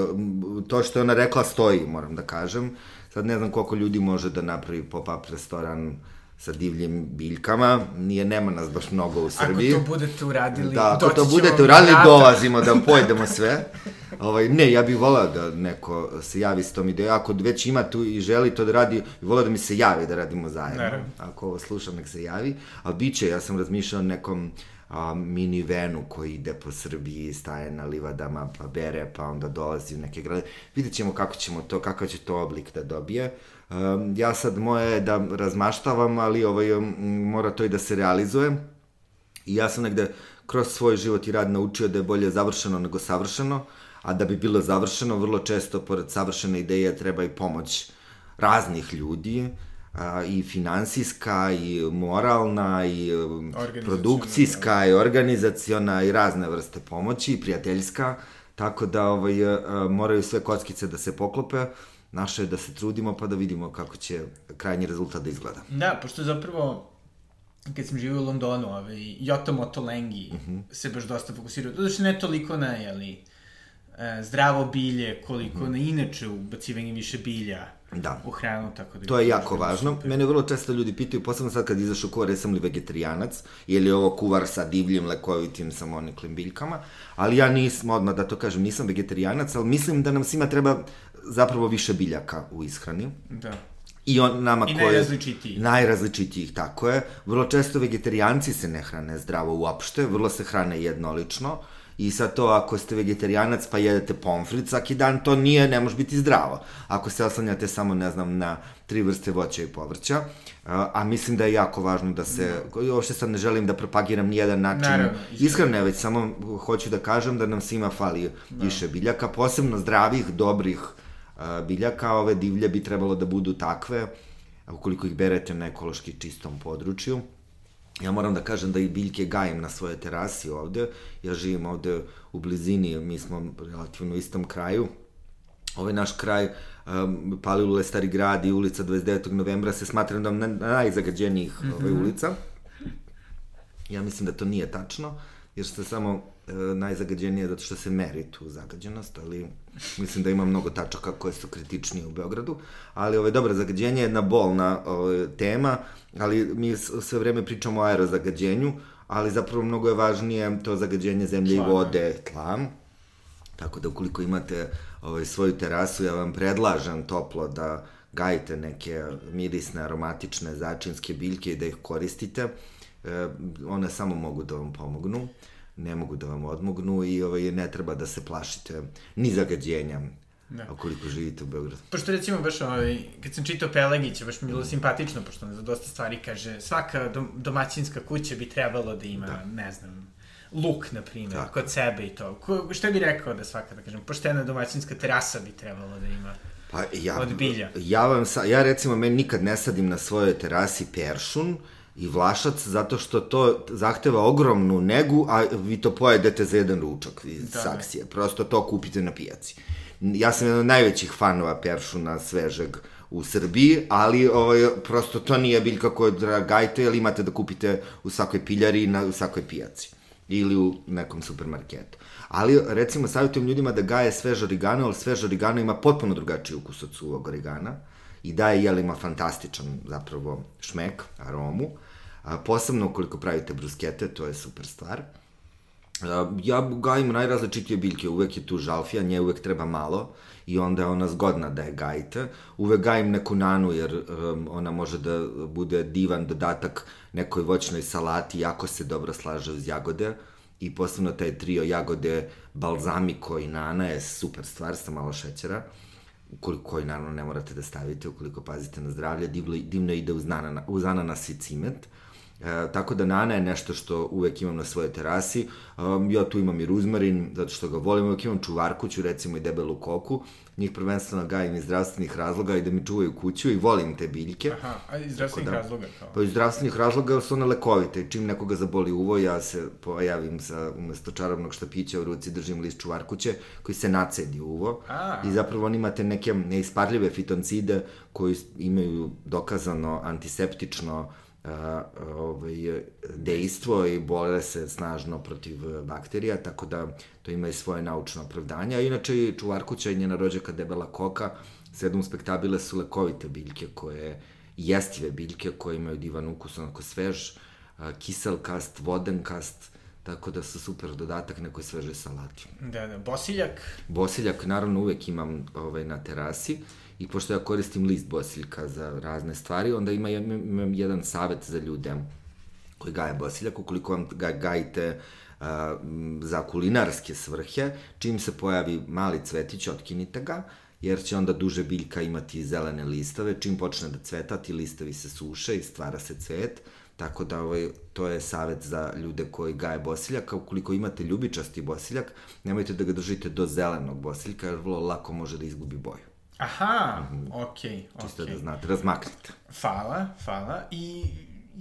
to što je ona rekla stoji, moram da kažem. Sad ne znam koliko ljudi može da napravi pop-up restoran sa divljim biljkama, nije, nema nas baš mnogo u Srbiji. Ako to budete uradili, da, ako to budete uradili, dolazimo da pojedemo sve. Ovaj, ne, ja bih volao da neko se javi s tom idejom, ako već ima tu i želi to da radi, volao da mi se javi da radimo zajedno. Naravno. Ako ovo slušam, nek se javi. A biće, ja sam razmišljao nekom a, minivenu koji ide po Srbiji, staje na livadama, pa bere, pa onda dolazi u neke grade. Vidjet ćemo kako ćemo to, kakav će to oblik da dobije. Um, ja sad moje je da razmaštavam, ali ovaj, um, mora to i da se realizuje. I ja sam negde kroz svoj život i rad naučio da je bolje završeno nego savršeno, a da bi bilo završeno, vrlo često, pored savršene ideje, treba i pomoć raznih ljudi, a, i finansijska, i moralna, i um, produkcijska, da. i organizaciona, i razne vrste pomoći, i prijateljska, tako da ovaj, a, moraju sve kockice da se poklope, naše je da se trudimo pa da vidimo kako će krajnji rezultat da izgleda. Da, pošto zapravo kad sam živio u Londonu, ovaj, Jota Motolengi uh mhm. -huh. se baš dosta fokusirao, doduše ne toliko na, jeli, e, zdravo bilje, koliko uh mhm. -huh. na inače ubacivanje više bilja da. u hranu, tako da... To je jako važno. Super. Mene vrlo često ljudi pitaju, posebno sad kad izašu kuvar, jesam li vegetarijanac, je li ovo kuvar sa divljim, lekovitim, samoniklim biljkama, ali ja nisam, odmah da to kažem, nisam vegetarijanac, ali mislim da nam svima treba zapravo više biljaka u ishrani. Da. I on nama I koje... najrazličitijih. Najrazličitijih, tako je. Vrlo često vegetarijanci se ne hrane zdravo uopšte, vrlo se hrane jednolično. I sad to, ako ste vegetarijanac pa jedete pomfrit svaki dan, to nije, ne može biti zdravo. Ako se oslanjate samo, ne znam, na tri vrste voća i povrća, a, mislim da je jako važno da se, no. Da. uopšte sad ne želim da propagiram nijedan način Naravno, ishrane, već samo hoću da kažem da nam svima fali. Da. više biljaka, posebno zdravih, dobrih biljaka, ove divlje bi trebalo da budu takve, ukoliko ih berete na ekološki čistom području. Ja moram da kažem da i biljke gajim na svoje terasi ovde. Ja živim ovde u blizini, mi smo relativno u istom kraju. Ovaj naš kraj, um, Palilule, Stari grad i ulica 29. novembra se smatra da na, najzagađenijih mm -hmm. ovaj, ulica. Ja mislim da to nije tačno, jer se samo najzagađenije zato što se meri tu zagađenost, ali mislim da ima mnogo tačaka koje su kritičnije u Beogradu, ali ovaj, dobro, zagađenje je jedna bolna ovaj, tema, ali mi sve vreme pričamo o aerozagađenju, ali zapravo mnogo je važnije to zagađenje zemlje Tla, i vode, tla. Tako da ukoliko imate ovaj, svoju terasu, ja vam predlažem toplo da gajite neke mirisne, aromatične, začinske biljke i da ih koristite. E, one samo mogu da vam pomognu ne mogu da vam odmognu i ovaj, ne treba da se plašite ni zagađenja Da. Ukoliko živite u Beogradu. Pošto recimo baš ovaj, kad sam čitao Pelegića, baš mi bilo mm. simpatično, pošto on za dosta stvari kaže, svaka dom, domaćinska kuća bi trebalo da ima, da. ne znam, luk, na primjer, Tako. kod sebe i to. Ko, šta bi rekao da svaka, da kažem, poštena domaćinska terasa bi trebalo da ima? Pa ja, od bilja. Ja, vam sa, ja recimo, meni nikad ne sadim na svojoj terasi peršun, i vlašac zato što to zahteva ogromnu negu, a vi to pojedete za jedan ručak iz da, saksije. Prosto to kupite na pijaci. Ja sam jedan od najvećih fanova peršuna svežeg u Srbiji, ali ovaj, prosto to nije biljka koju dragajte, jer imate da kupite u svakoj piljari na u svakoj pijaci ili u nekom supermarketu. Ali, recimo, savjetujem ljudima da gaje svež origano, ali svež origano ima potpuno drugačiji ukus od suvog origana i daje jelima fantastičan, zapravo, šmek, aromu. A, posebno ukoliko pravite bruskete, to je super stvar. Ja gajim najrazličitije biljke, uvek je tu žalfija, nje uvek treba malo i onda je ona zgodna da je gajite. Uvek gajim neku nanu jer um, ona može da bude divan dodatak nekoj voćnoj salati, jako se dobro slaže uz jagode i posebno taj trio jagode balzamiko i nana je super stvar sa malo šećera koji naravno ne morate da stavite ukoliko pazite na zdravlje, divno, divno ide uz, nanana, uz ananas i cimet. E, tako da nana je nešto što uvek imam na svojoj terasi. Um, ja tu imam i ruzmarin, zato što ga volim. Uvek imam čuvarkuću, recimo i debelu koku. Njih prvenstveno gajim iz zdravstvenih razloga i da mi čuvaju kuću i volim te biljke. Aha, a iz zdravstvenih da, razloga? Kao? Pa iz zdravstvenih razloga su one lekovite. Čim nekoga zaboli uvo, ja se pojavim sa, umesto čarobnog štapića u ruci držim list čuvarkuće koji se nacedi uvo. A. I zapravo on imate neke neisparljive fitoncide koji imaju dokazano antiseptično ovaj, dejstvo i bore se snažno protiv bakterija, tako da to ima i svoje naučno opravdanje. A inače i čuvarkuća i njena rođaka debela koka, sedum spektabile su lekovite biljke koje, jestive biljke koje imaju divan ukus, onako svež, kiselkast, vodenkast, tako da su super dodatak nekoj svežoj salati. Da, da, bosiljak? Bosiljak naravno uvek imam ovaj, na terasi i pošto ja koristim list bosiljka za razne stvari, onda ima, imam jedan savet za ljude koji gaje bosiljak, ukoliko vam ga gajite uh, za kulinarske svrhe, čim se pojavi mali cvetić, otkinite ga, jer će onda duže biljka imati zelene listove, čim počne da cveta, ti listovi se suše i stvara se cvet, tako da ovaj, to je savet za ljude koji gaje bosiljak, ukoliko imate ljubičasti bosiljak, nemojte da ga držite do zelenog bosiljka, jer vrlo lako može da izgubi boju. Aha, mm -hmm. okej. Okay, Čisto okay. da znate, razmaknite. Hvala, hvala. I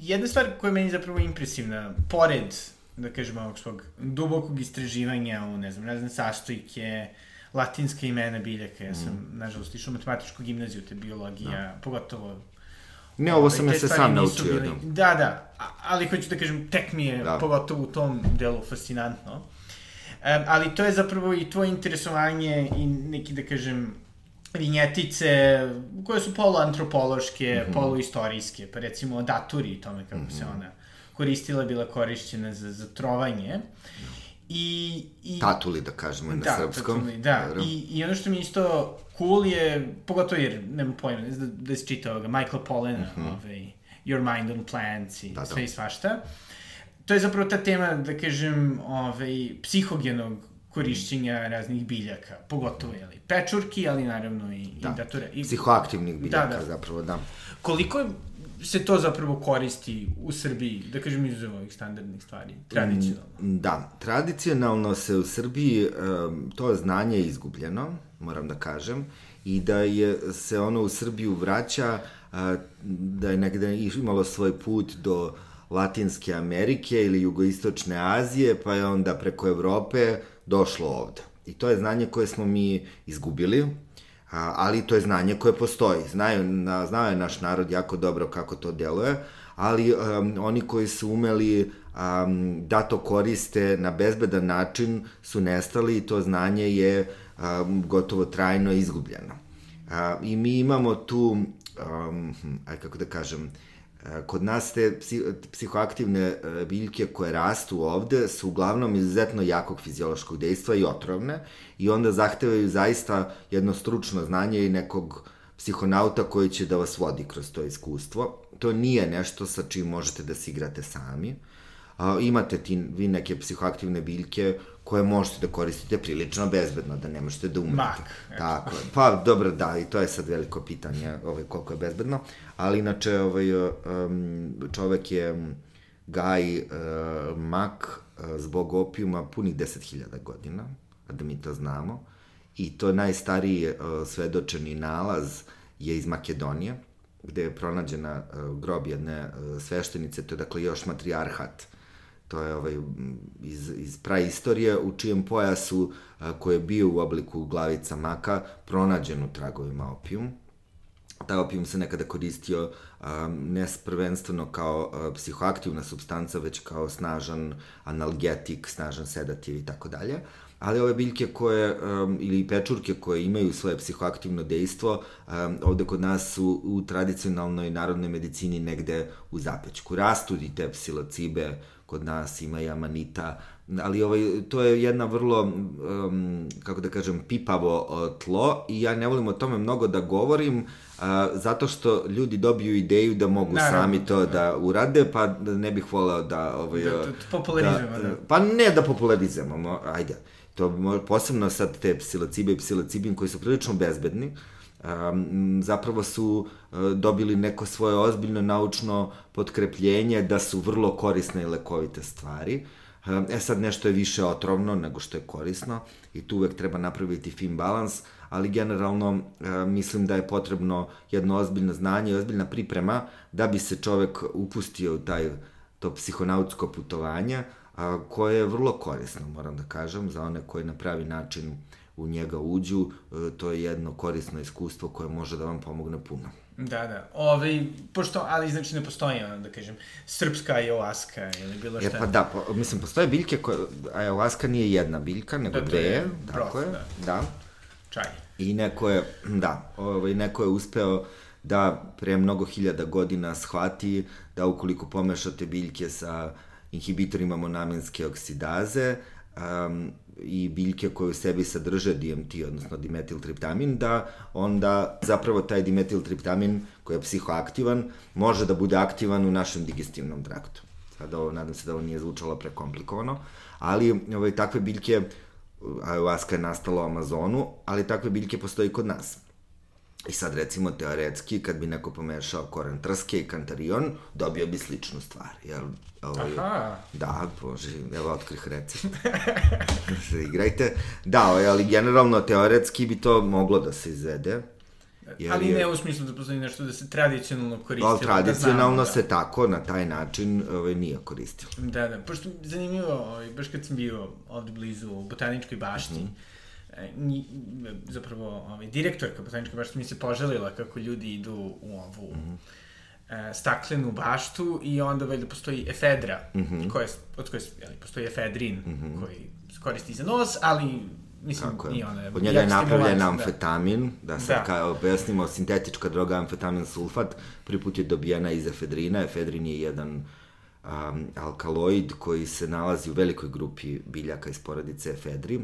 jedna stvar koja je meni zapravo impresivna, pored, da kažem, ovog svog dubokog istraživanja u, ne znam, razne sastojke, latinske imena biljaka, ja sam, mm. nažalost, išao u matematičku gimnaziju, te biologija, da. pogotovo Ne, ovo sam ja se sam naučio. Bili, da, da, ali hoću da kažem, tek mi je, da. pogotovo u tom delu, fascinantno. Um, ali to je zapravo i tvoje interesovanje i neki, da kažem, vinjetice koje su poluantropološke, mm -hmm. poluistorijske, pa recimo daturi i tome kako mm -hmm. se mhm. ona koristila, bila korišćena za, za trovanje. I, i, tatuli, da kažemo, na da, srpskom. Tatuli, da, Dobro. I, i ono što mi isto cool je, pogotovo jer, nema pojma, da, da se čita ovoga, Michael Pollan, mm -hmm. ovaj, Your Mind on Plants i da, da. sve i svašta. To je zapravo ta tema, da kažem, ovaj, psihogenog korišćenja raznih biljaka, pogotovo jeli, pečurki, ali naravno i, da. i dature. I, Psihoaktivnih biljaka da, da. zapravo, da. Koliko se to zapravo koristi u Srbiji, da kažem iz ovih standardnih stvari, tradicionalno? Mm, da, tradicionalno se u Srbiji um, to znanje izgubljeno, moram da kažem, i da je se ono u Srbiju vraća, da je negde imalo svoj put do Latinske Amerike ili Jugoistočne Azije, pa je onda preko Evrope došlo ovde. I to je znanje koje smo mi izgubili, a, ali to je znanje koje postoji. Znaju, na, znao je naš narod jako dobro kako to deluje, ali um, oni koji su umeli um, da to koriste na bezbedan način su nestali i to znanje je um, gotovo trajno izgubljeno. Uh, I mi imamo tu, um, aj kako da kažem, Kod nas te psihoaktivne e, biljke koje rastu ovde su uglavnom izuzetno jakog fiziološkog dejstva i otrovne i onda zahtevaju zaista jedno stručno znanje i nekog psihonauta koji će da vas vodi kroz to iskustvo. To nije nešto sa čim možete da se igrate sami. Imate ti, vi neke psihoaktivne biljke koje možete da koristite prilično bezbedno, da ne možete da umrete. Mak. Tako je. Pa, dobro, da, i to je sad veliko pitanje ovaj, koliko je bezbedno, ali inače ovaj, um, čovek je gaj uh, mak uh, zbog opijuma punih 10.000 godina, a da mi to znamo, i to najstariji uh, svedočeni nalaz je iz Makedonije, gde je pronađena uh, grob jedne uh, sveštenice, to je dakle još matrijarhat, to je ovaj, iz, iz praistorije, u čijem pojasu, uh, koji je bio u obliku glavica maka, pronađen u tragovima opijum. Taj opijum se nekada koristio um, ne prvenstveno kao uh, psihoaktivna substanca, već kao snažan analgetik, snažan sedativ i tako dalje ali ove biljke koje, ili pečurke koje imaju svoje psihoaktivno dejstvo, ovde kod nas su u tradicionalnoj narodnoj medicini negde u zapećku. Rastu i te psilocibe, kod nas ima i amanita, ali ovaj, to je jedna vrlo, um, kako da kažem, pipavo uh, tlo i ja ne volim o tome mnogo da govorim, uh, zato što ljudi dobiju ideju da mogu Naravno, sami to da, da urade, pa ne bih voleo da... Ovaj, da, da, da popularizujemo, da, da. Pa ne da popularizujemo, ajde. Uh, to posebno sad te psilocibe i psilocibin koji su prilično bezbedni, zapravo su uh, dobili neko svoje ozbiljno naučno potkrepljenje da su vrlo korisne i lekovite stvari. Um, e sad nešto je više otrovno nego što je korisno i tu uvek treba napraviti fin balans, ali generalno uh, mislim da je potrebno jedno ozbiljno znanje i ozbiljna priprema da bi se čovek upustio u taj to psihonautsko putovanje, a, koje je vrlo korisno, moram da kažem, za one koji na pravi način u njega uđu, e, to je jedno korisno iskustvo koje može da vam pomogne puno. Da, da. Ove, ovaj, pošto, ali znači ne postoji, da kažem, srpska ayahuasca ili bilo šta. E, pa da, po, mislim, postoje biljke koje, ayahuasca nije jedna biljka, nego da, dve, tako je, da. da. Čaj. I neko je, da, ovaj, neko je uspeo da pre mnogo hiljada godina shvati da ukoliko pomešate biljke sa inhibitorima monamenske oksidaze um, i biljke koje u sebi sadrže DMT, odnosno dimetiltriptamin, da onda zapravo taj dimetiltriptamin koji je psihoaktivan može da bude aktivan u našem digestivnom traktu. Sad ovo, nadam se da ovo nije zvučalo prekomplikovano, ali ovaj, takve biljke, ayahuasca je nastala u Amazonu, ali takve biljke postoji kod nas. I sad recimo teoretski, kad bi neko pomešao koren trske i kantarion, dobio bi sličnu stvar, jel? Ovaj, Aha. Da, bože, evo otkrih recept. Igrajte. Da, ovaj, ali generalno teoretski bi to moglo da se izvede. Jer ali ne u smislu da postoji nešto da se tradicionalno koristilo. Ali da tradicionalno da znamo, se da. tako, na taj način, ovaj, nije koristilo. Da, da, pošto zanimljivo, ovaj, baš kad sam bio ovde blizu Botaničkoj bašti, mm -hmm nji, zapravo ovaj, direktorka botaničke bašte mi se poželila kako ljudi idu u ovu mm -hmm. e, staklenu baštu i onda valjda postoji efedra, mm -hmm. koje, od koje jeli, postoji efedrin mm -hmm. koji se koristi za nos, ali mislim, Tako nije ona... Od njega je napravljen da. amfetamin, da, da sad da. kao objasnimo, sintetička droga amfetamin sulfat, prvi put je dobijena iz efedrina, efedrin je jedan um, alkaloid koji se nalazi u velikoj grupi biljaka iz porodice efedri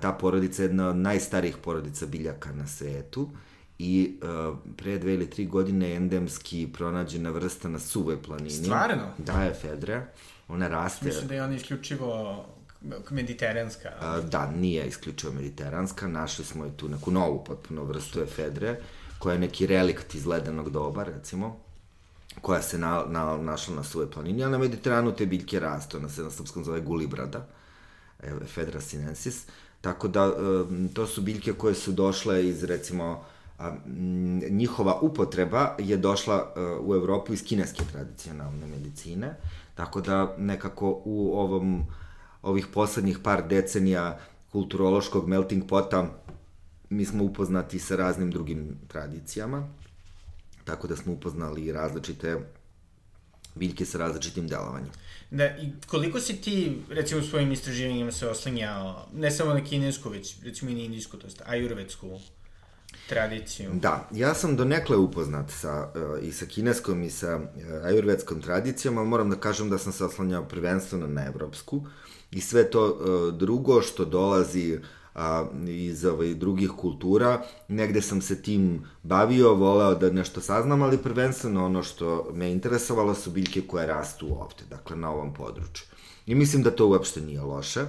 ta porodica je jedna od najstarijih porodica biljaka na svetu i uh, pre dve ili tri godine je endemski pronađena vrsta na suvoj planini. Stvarno? Da, je Fedra. Ona raste... Mislim da je ona isključivo mediteranska. A, da, nije isključivo mediteranska. Našli smo je tu neku novu potpuno vrstu efedre, koja je neki relikt iz ledenog doba, recimo koja se na, na, našla na suve planini, a na Mediteranu te biljke rastu, ona se na srpskom zove gulibrada, Efedra sinensis. Uh, Tako da, to su biljke koje su došle iz, recimo, njihova upotreba je došla e, u Evropu iz kineske tradicionalne medicine, tako da nekako u ovom, ovih poslednjih par decenija kulturološkog melting pota mi smo upoznati sa raznim drugim tradicijama, tako da smo upoznali različite biljke sa različitim delovanjem. Da, i koliko si ti, recimo, svojim istraživanjima se oslanjao, ne samo na kinesku, već, recimo, i na indijsku, to je ajurvedsku tradiciju? Da, ja sam donekle upoznat sa, uh, i sa kineskom i sa uh, ajurvedskom tradicijom, ali moram da kažem da sam se oslanjao prvenstveno na evropsku i sve to uh, drugo što dolazi uh, a, iz ovaj, drugih kultura. Negde sam se tim bavio, voleo da nešto saznam, ali prvenstveno ono što me interesovalo su biljke koje rastu ovde, dakle na ovom području. I mislim da to uopšte nije loše. Uh,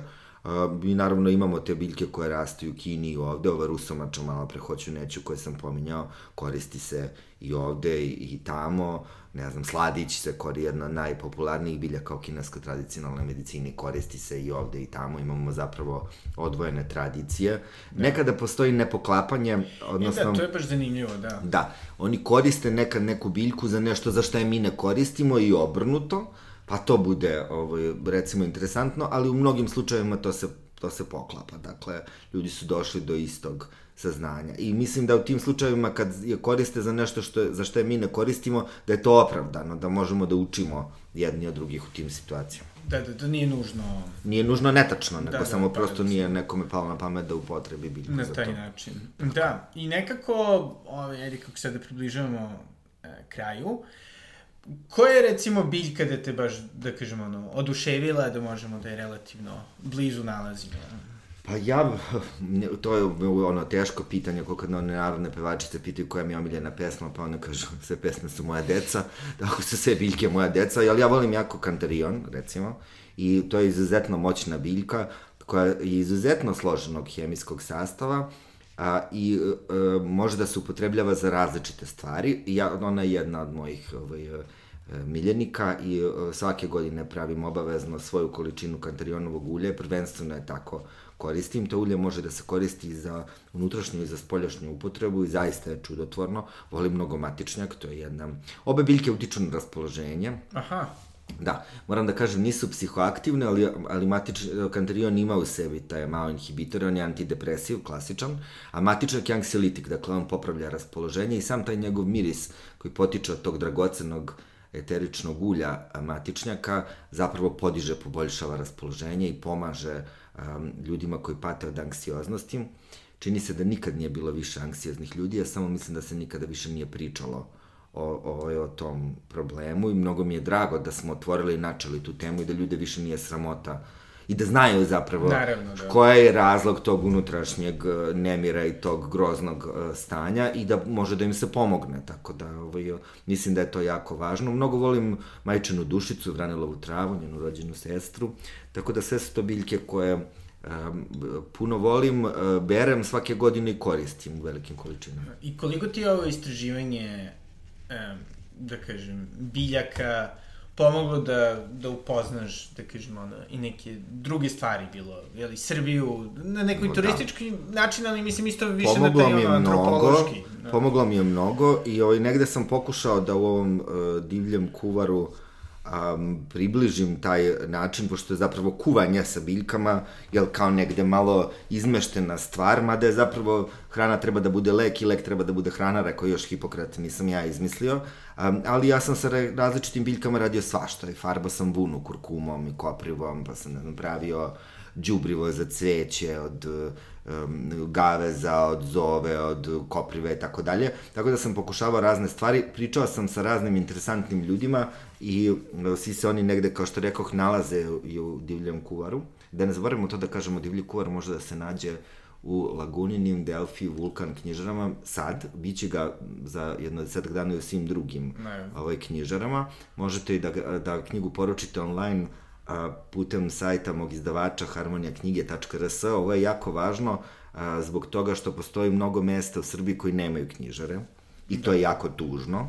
mi naravno imamo te biljke koje rastu u Kini i ovde, ova rusomača malo pre hoću neću koje sam pominjao, koristi se i ovde i, i tamo. ne znam, sladić se kori jedna od najpopularnijih biljaka u kineskoj tradicionalnoj medicini, koristi se i ovde i tamo, imamo zapravo odvojene tradicije. Da. Nekada postoji nepoklapanje, odnosno... E da, to je baš zanimljivo, da. Da, oni koriste nekad neku biljku za nešto za što je mi ne koristimo i obrnuto, pa to bude, ovaj, recimo, interesantno, ali u mnogim slučajevima to se, to se poklapa. Dakle, ljudi su došli do istog saznanja. I mislim da u tim slučajevima kad je koriste za nešto što za što je mi ne koristimo, da je to opravdano, da možemo da učimo jedni od drugih u tim situacijama. Da, da, da nije nužno... Nije nužno netačno, nego da, samo da, prosto da, nije nekome palo na pamet da upotrebi biljku za to. Na taj način. Tako. Da, i nekako, ovaj, ajde kako se da približavamo e, kraju, Koja je recimo biljka da te baš, da kažemo, ono, oduševila da možemo da je relativno blizu nalazimo? Pa ja, to je ono teško pitanje, kako kad one narodne pevačice pitaju koja mi je omiljena pesma, pa one kažu sve pesme su moja deca, tako su sve biljke moja deca, ali ja volim jako kantarion, recimo, i to je izuzetno moćna biljka, koja je izuzetno složenog hemijskog sastava, a, i a, e, može da se upotrebljava za različite stvari. Ja, ona je jedna od mojih ovaj, e, miljenika i e, svake godine pravim obavezno svoju količinu kantarionovog ulja, prvenstveno je tako koristim. To ulje može da se koristi za unutrašnju i za spoljašnju upotrebu i zaista je čudotvorno. Volim mnogo matičnjak, to je jedna... Obe biljke utiču na raspoloženje. Aha. Da, moram da kažem, nisu psihoaktivne, ali, ali matič, kantarion ima u sebi taj malo inhibitor, on je antidepresiv, klasičan, a matičnak je anksiolitik, dakle on popravlja raspoloženje i sam taj njegov miris koji potiče od tog dragocenog eteričnog ulja matičnjaka zapravo podiže, poboljšava raspoloženje i pomaže um, ljudima koji pate od anksioznosti. Čini se da nikad nije bilo više anksioznih ljudi, ja samo mislim da se nikada više nije pričalo o, o, o tom problemu i mnogo mi je drago da smo otvorili i načeli tu temu i da ljude više nije sramota i da znaju zapravo Naravno, da. koja je razlog tog unutrašnjeg e, nemira i tog groznog e, stanja i da može da im se pomogne, tako da ovaj, mislim da je to jako važno. Mnogo volim majčinu dušicu, vranilovu travu, njenu rođenu sestru, tako da sve su to biljke koje um, puno volim, berem svake godine i koristim u velikim količinama. I koliko ti je ovo istraživanje, um, da kažem, biljaka, pomoglo da, da upoznaš, da kažem, ono, i neke druge stvari bilo, jeli, Srbiju, na nekoj turistički da. način, ali mislim isto više pomoglo na taj ono, antropološki. Da. Pomoglo mi je mnogo i ovaj, negde sam pokušao da u ovom uh, divljem kuvaru uh, um, približim taj način, pošto je zapravo kuvanje sa biljkama, jel kao negde malo izmeštena stvar, mada je zapravo hrana treba da bude lek i lek treba da bude hrana, rekao još Hipokrat, nisam ja izmislio, um, ali ja sam sa različitim biljkama radio svašta i farbao sam vunu kurkumom i koprivom, pa sam ne znam, pravio đubrivo za cveće od um, gaveza, od zove, od koprive i tako dalje. Tako da sam pokušavao razne stvari, pričao sam sa raznim interesantnim ljudima i uh, svi se oni negde, kao što rekoh, nalaze i u divljem kuvaru. Da ne zaboravimo to da kažemo, divlji kuvar može da se nađe u Laguninim, Delfi, Vulkan knjižarama sad, bit će ga za jedno desetak dana i u svim drugim ne. ovaj, knjižarama. Možete i da, da knjigu poručite online a, putem sajta mog izdavača harmonija.knjige.rs. Ovo je jako važno a, zbog toga što postoji mnogo mesta u Srbiji koji nemaju knjižare i to je jako tužno.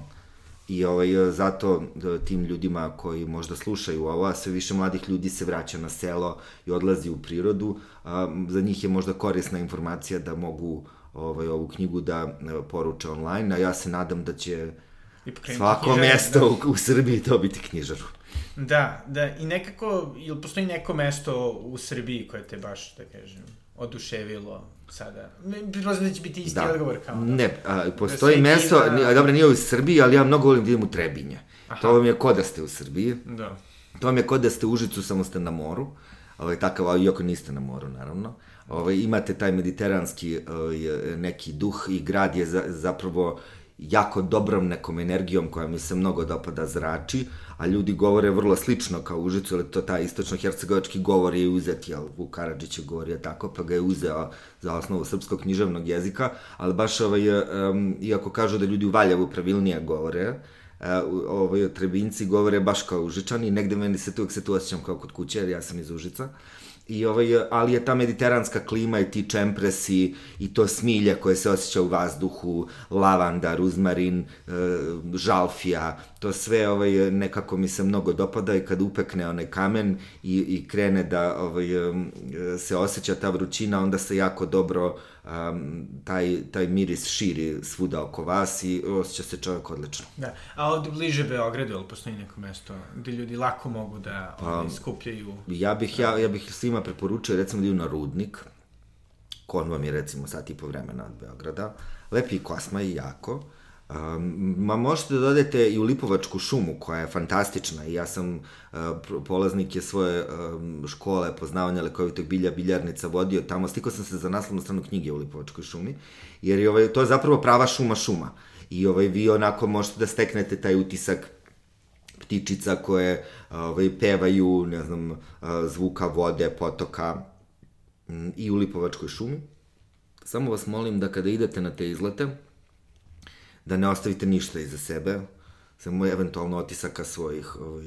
I ovaj, zato da, tim ljudima koji možda slušaju ovo, a sve više mladih ljudi se vraća na selo i odlazi u prirodu, a, za njih je možda korisna informacija da mogu ovaj, ovu knjigu da poruče online, a ja se nadam da će svako mesto da. u, u Srbiji dobiti knjižaru. Da, da, i nekako, ili postoji neko mesto u Srbiji koje te baš, da kažem, oduševilo sada? Pretpostavljam da će biti isti da. odgovor kao da. Ne, a, da postoji da mesto, da... dobro, nije u Srbiji, ali ja mnogo volim da idem u Trebinje. Aha. To vam je kod da ste u Srbiji. Da. To vam je kod da ste u Užicu, samo ste na moru. Ovaj, takav, iako niste na moru, naravno. Ovaj, imate taj mediteranski ovaj, neki duh i grad je za, zapravo jako dobrom nekom energijom koja mi se mnogo dopada zrači, a ljudi govore vrlo slično kao Užicu, ali to taj istočno-hercegovački govor je uzet, jel, Vuk Karadžić je govorio tako, pa ga je uzeo za osnovu srpskog književnog jezika, ali baš ovaj, um, iako kažu da ljudi u Valjevu pravilnije govore, uh, ovaj, trebinci govore baš kao Užičani, negde meni se tu se tu osjećam kao kod kuće, jer ja sam iz Užica, I ovaj, ali je ta mediteranska klima i ti čempresi i to smilje koje se osjeća u vazduhu, lavanda, ruzmarin, e, žalfija, to sve ovaj, nekako mi se mnogo dopada i kad upekne onaj kamen i, i krene da ovaj, se osjeća ta vrućina, onda se jako dobro um, taj, taj miris širi svuda oko vas i osjeća se čovjek odlično. Da, a ovde bliže Beogradu, ali postoji neko mesto gde ljudi lako mogu da ovaj, skupljaju? Ja bih, ja, ja bih svima preporučio recimo da idu na Rudnik, kon vam je recimo sat i po vremena od Beograda, lepi kosma i jako, Um, ma možete da dodete i u Lipovačku šumu koja je fantastična i ja sam uh, polaznik je svoje um, škole poznavanja lekovitog bilja biljarnica vodio tamo, stikao sam se za naslovnu stranu knjige u Lipovačkoj šumi, jer je, ovaj, to je zapravo prava šuma šuma i ovaj, vi onako možete da steknete taj utisak ptičica koje ovaj, pevaju, ne znam, zvuka vode, potoka i u Lipovačkoj šumi. Samo vas molim da kada idete na te izlete, da ne ostavite ništa iza sebe, samo eventualno otisaka svojih ovaj,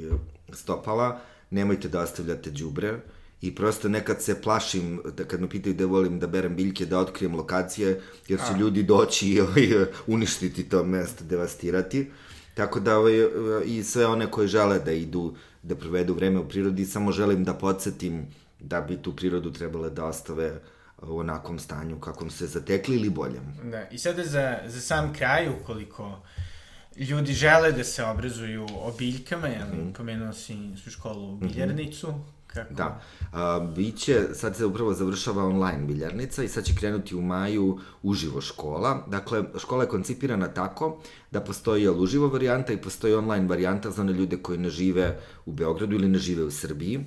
stopala, nemojte da ostavljate džubre, i prosto nekad se plašim, da kad me pitaju da volim da berem biljke, da otkrijem lokacije, jer će A. ljudi doći i ovaj, uništiti to mesto, devastirati. Tako da ovaj, i sve one koje žele da idu, da provedu vreme u prirodi, samo želim da podsjetim da bi tu prirodu trebale da ostave uh, u onakvom stanju kakvom se zatekli ili boljem. Da, i sada za, za sam kraj, ukoliko ljudi žele da se obrazuju o biljkama, jel, mm. pomenuo si su školu mhm. biljarnicu, mm -hmm. Kako? Da. A, biće, sad se upravo završava online biljarnica i sad će krenuti u maju uživo škola. Dakle, škola je koncipirana tako da postoji uživo varijanta i postoji online varijanta za one ljude koji ne žive u Beogradu ili ne žive u Srbiji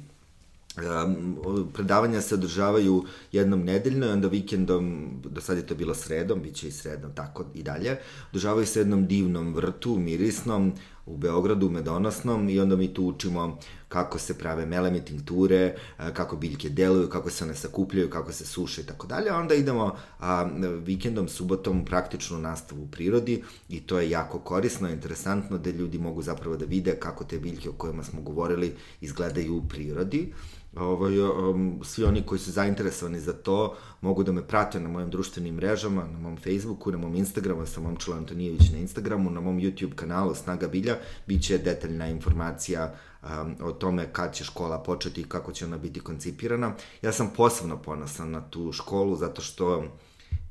predavanja se održavaju jednom nedeljno, onda vikendom, do sad je to bilo sredom, bit će i sredom, tako i dalje, održavaju se jednom divnom vrtu, mirisnom, u Beogradu, medonosnom, i onda mi tu učimo kako se prave meleme tinkture, kako biljke deluju, kako se one sakupljaju, kako se suše i tako dalje. Onda idemo a, vikendom, subotom praktičnu nastavu u prirodi i to je jako korisno, interesantno da ljudi mogu zapravo da vide kako te biljke o kojima smo govorili izgledaju u prirodi ovaj, um, svi oni koji su zainteresovani za to mogu da me prate na mojim društvenim mrežama, na mom Facebooku, na mom Instagramu, sam Momčilo Antonijević na Instagramu, na mom YouTube kanalu Snaga Bilja, bit će detaljna informacija um, o tome kad će škola početi i kako će ona biti koncipirana. Ja sam posebno ponosan na tu školu zato što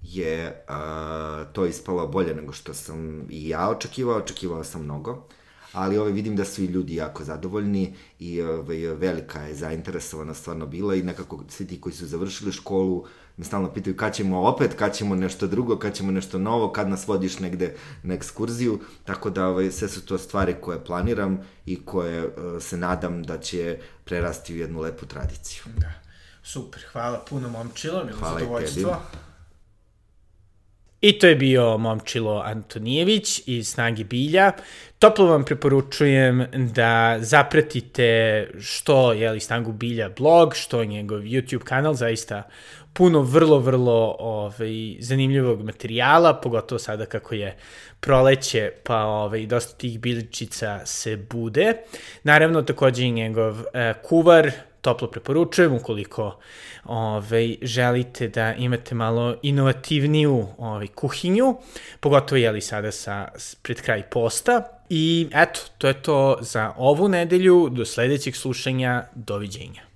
je uh, to ispalo bolje nego što sam i ja očekivao, očekivao sam mnogo. Uh, ali ovaj, vidim da su i ljudi jako zadovoljni i ovaj, velika je zainteresovana stvarno bila i nekako svi ti koji su završili školu me stalno pitaju kad ćemo opet, kad ćemo nešto drugo, kad ćemo nešto novo, kad nas vodiš negde na ekskurziju, tako da ovaj, sve su to stvari koje planiram i koje uh, se nadam da će prerasti u jednu lepu tradiciju. Da. Super, hvala puno momčilo, bilo hvala zadovoljstvo. I tebi. I to je bio Momčilo Antonijević iz Snagi Bilja. Toplo vam preporučujem da zapratite što je li Snagu Bilja blog, što njegov YouTube kanal, zaista puno vrlo, vrlo ovaj, zanimljivog materijala, pogotovo sada kako je proleće, pa ovaj, dosta tih biljčica se bude. Naravno, takođe i njegov eh, kuvar, toplo preporučujem ukoliko ovaj, želite da imate malo inovativniju ovaj, kuhinju, pogotovo je li sada sa, pred kraj posta. I eto, to je to za ovu nedelju. Do sledećeg slušanja. Doviđenja.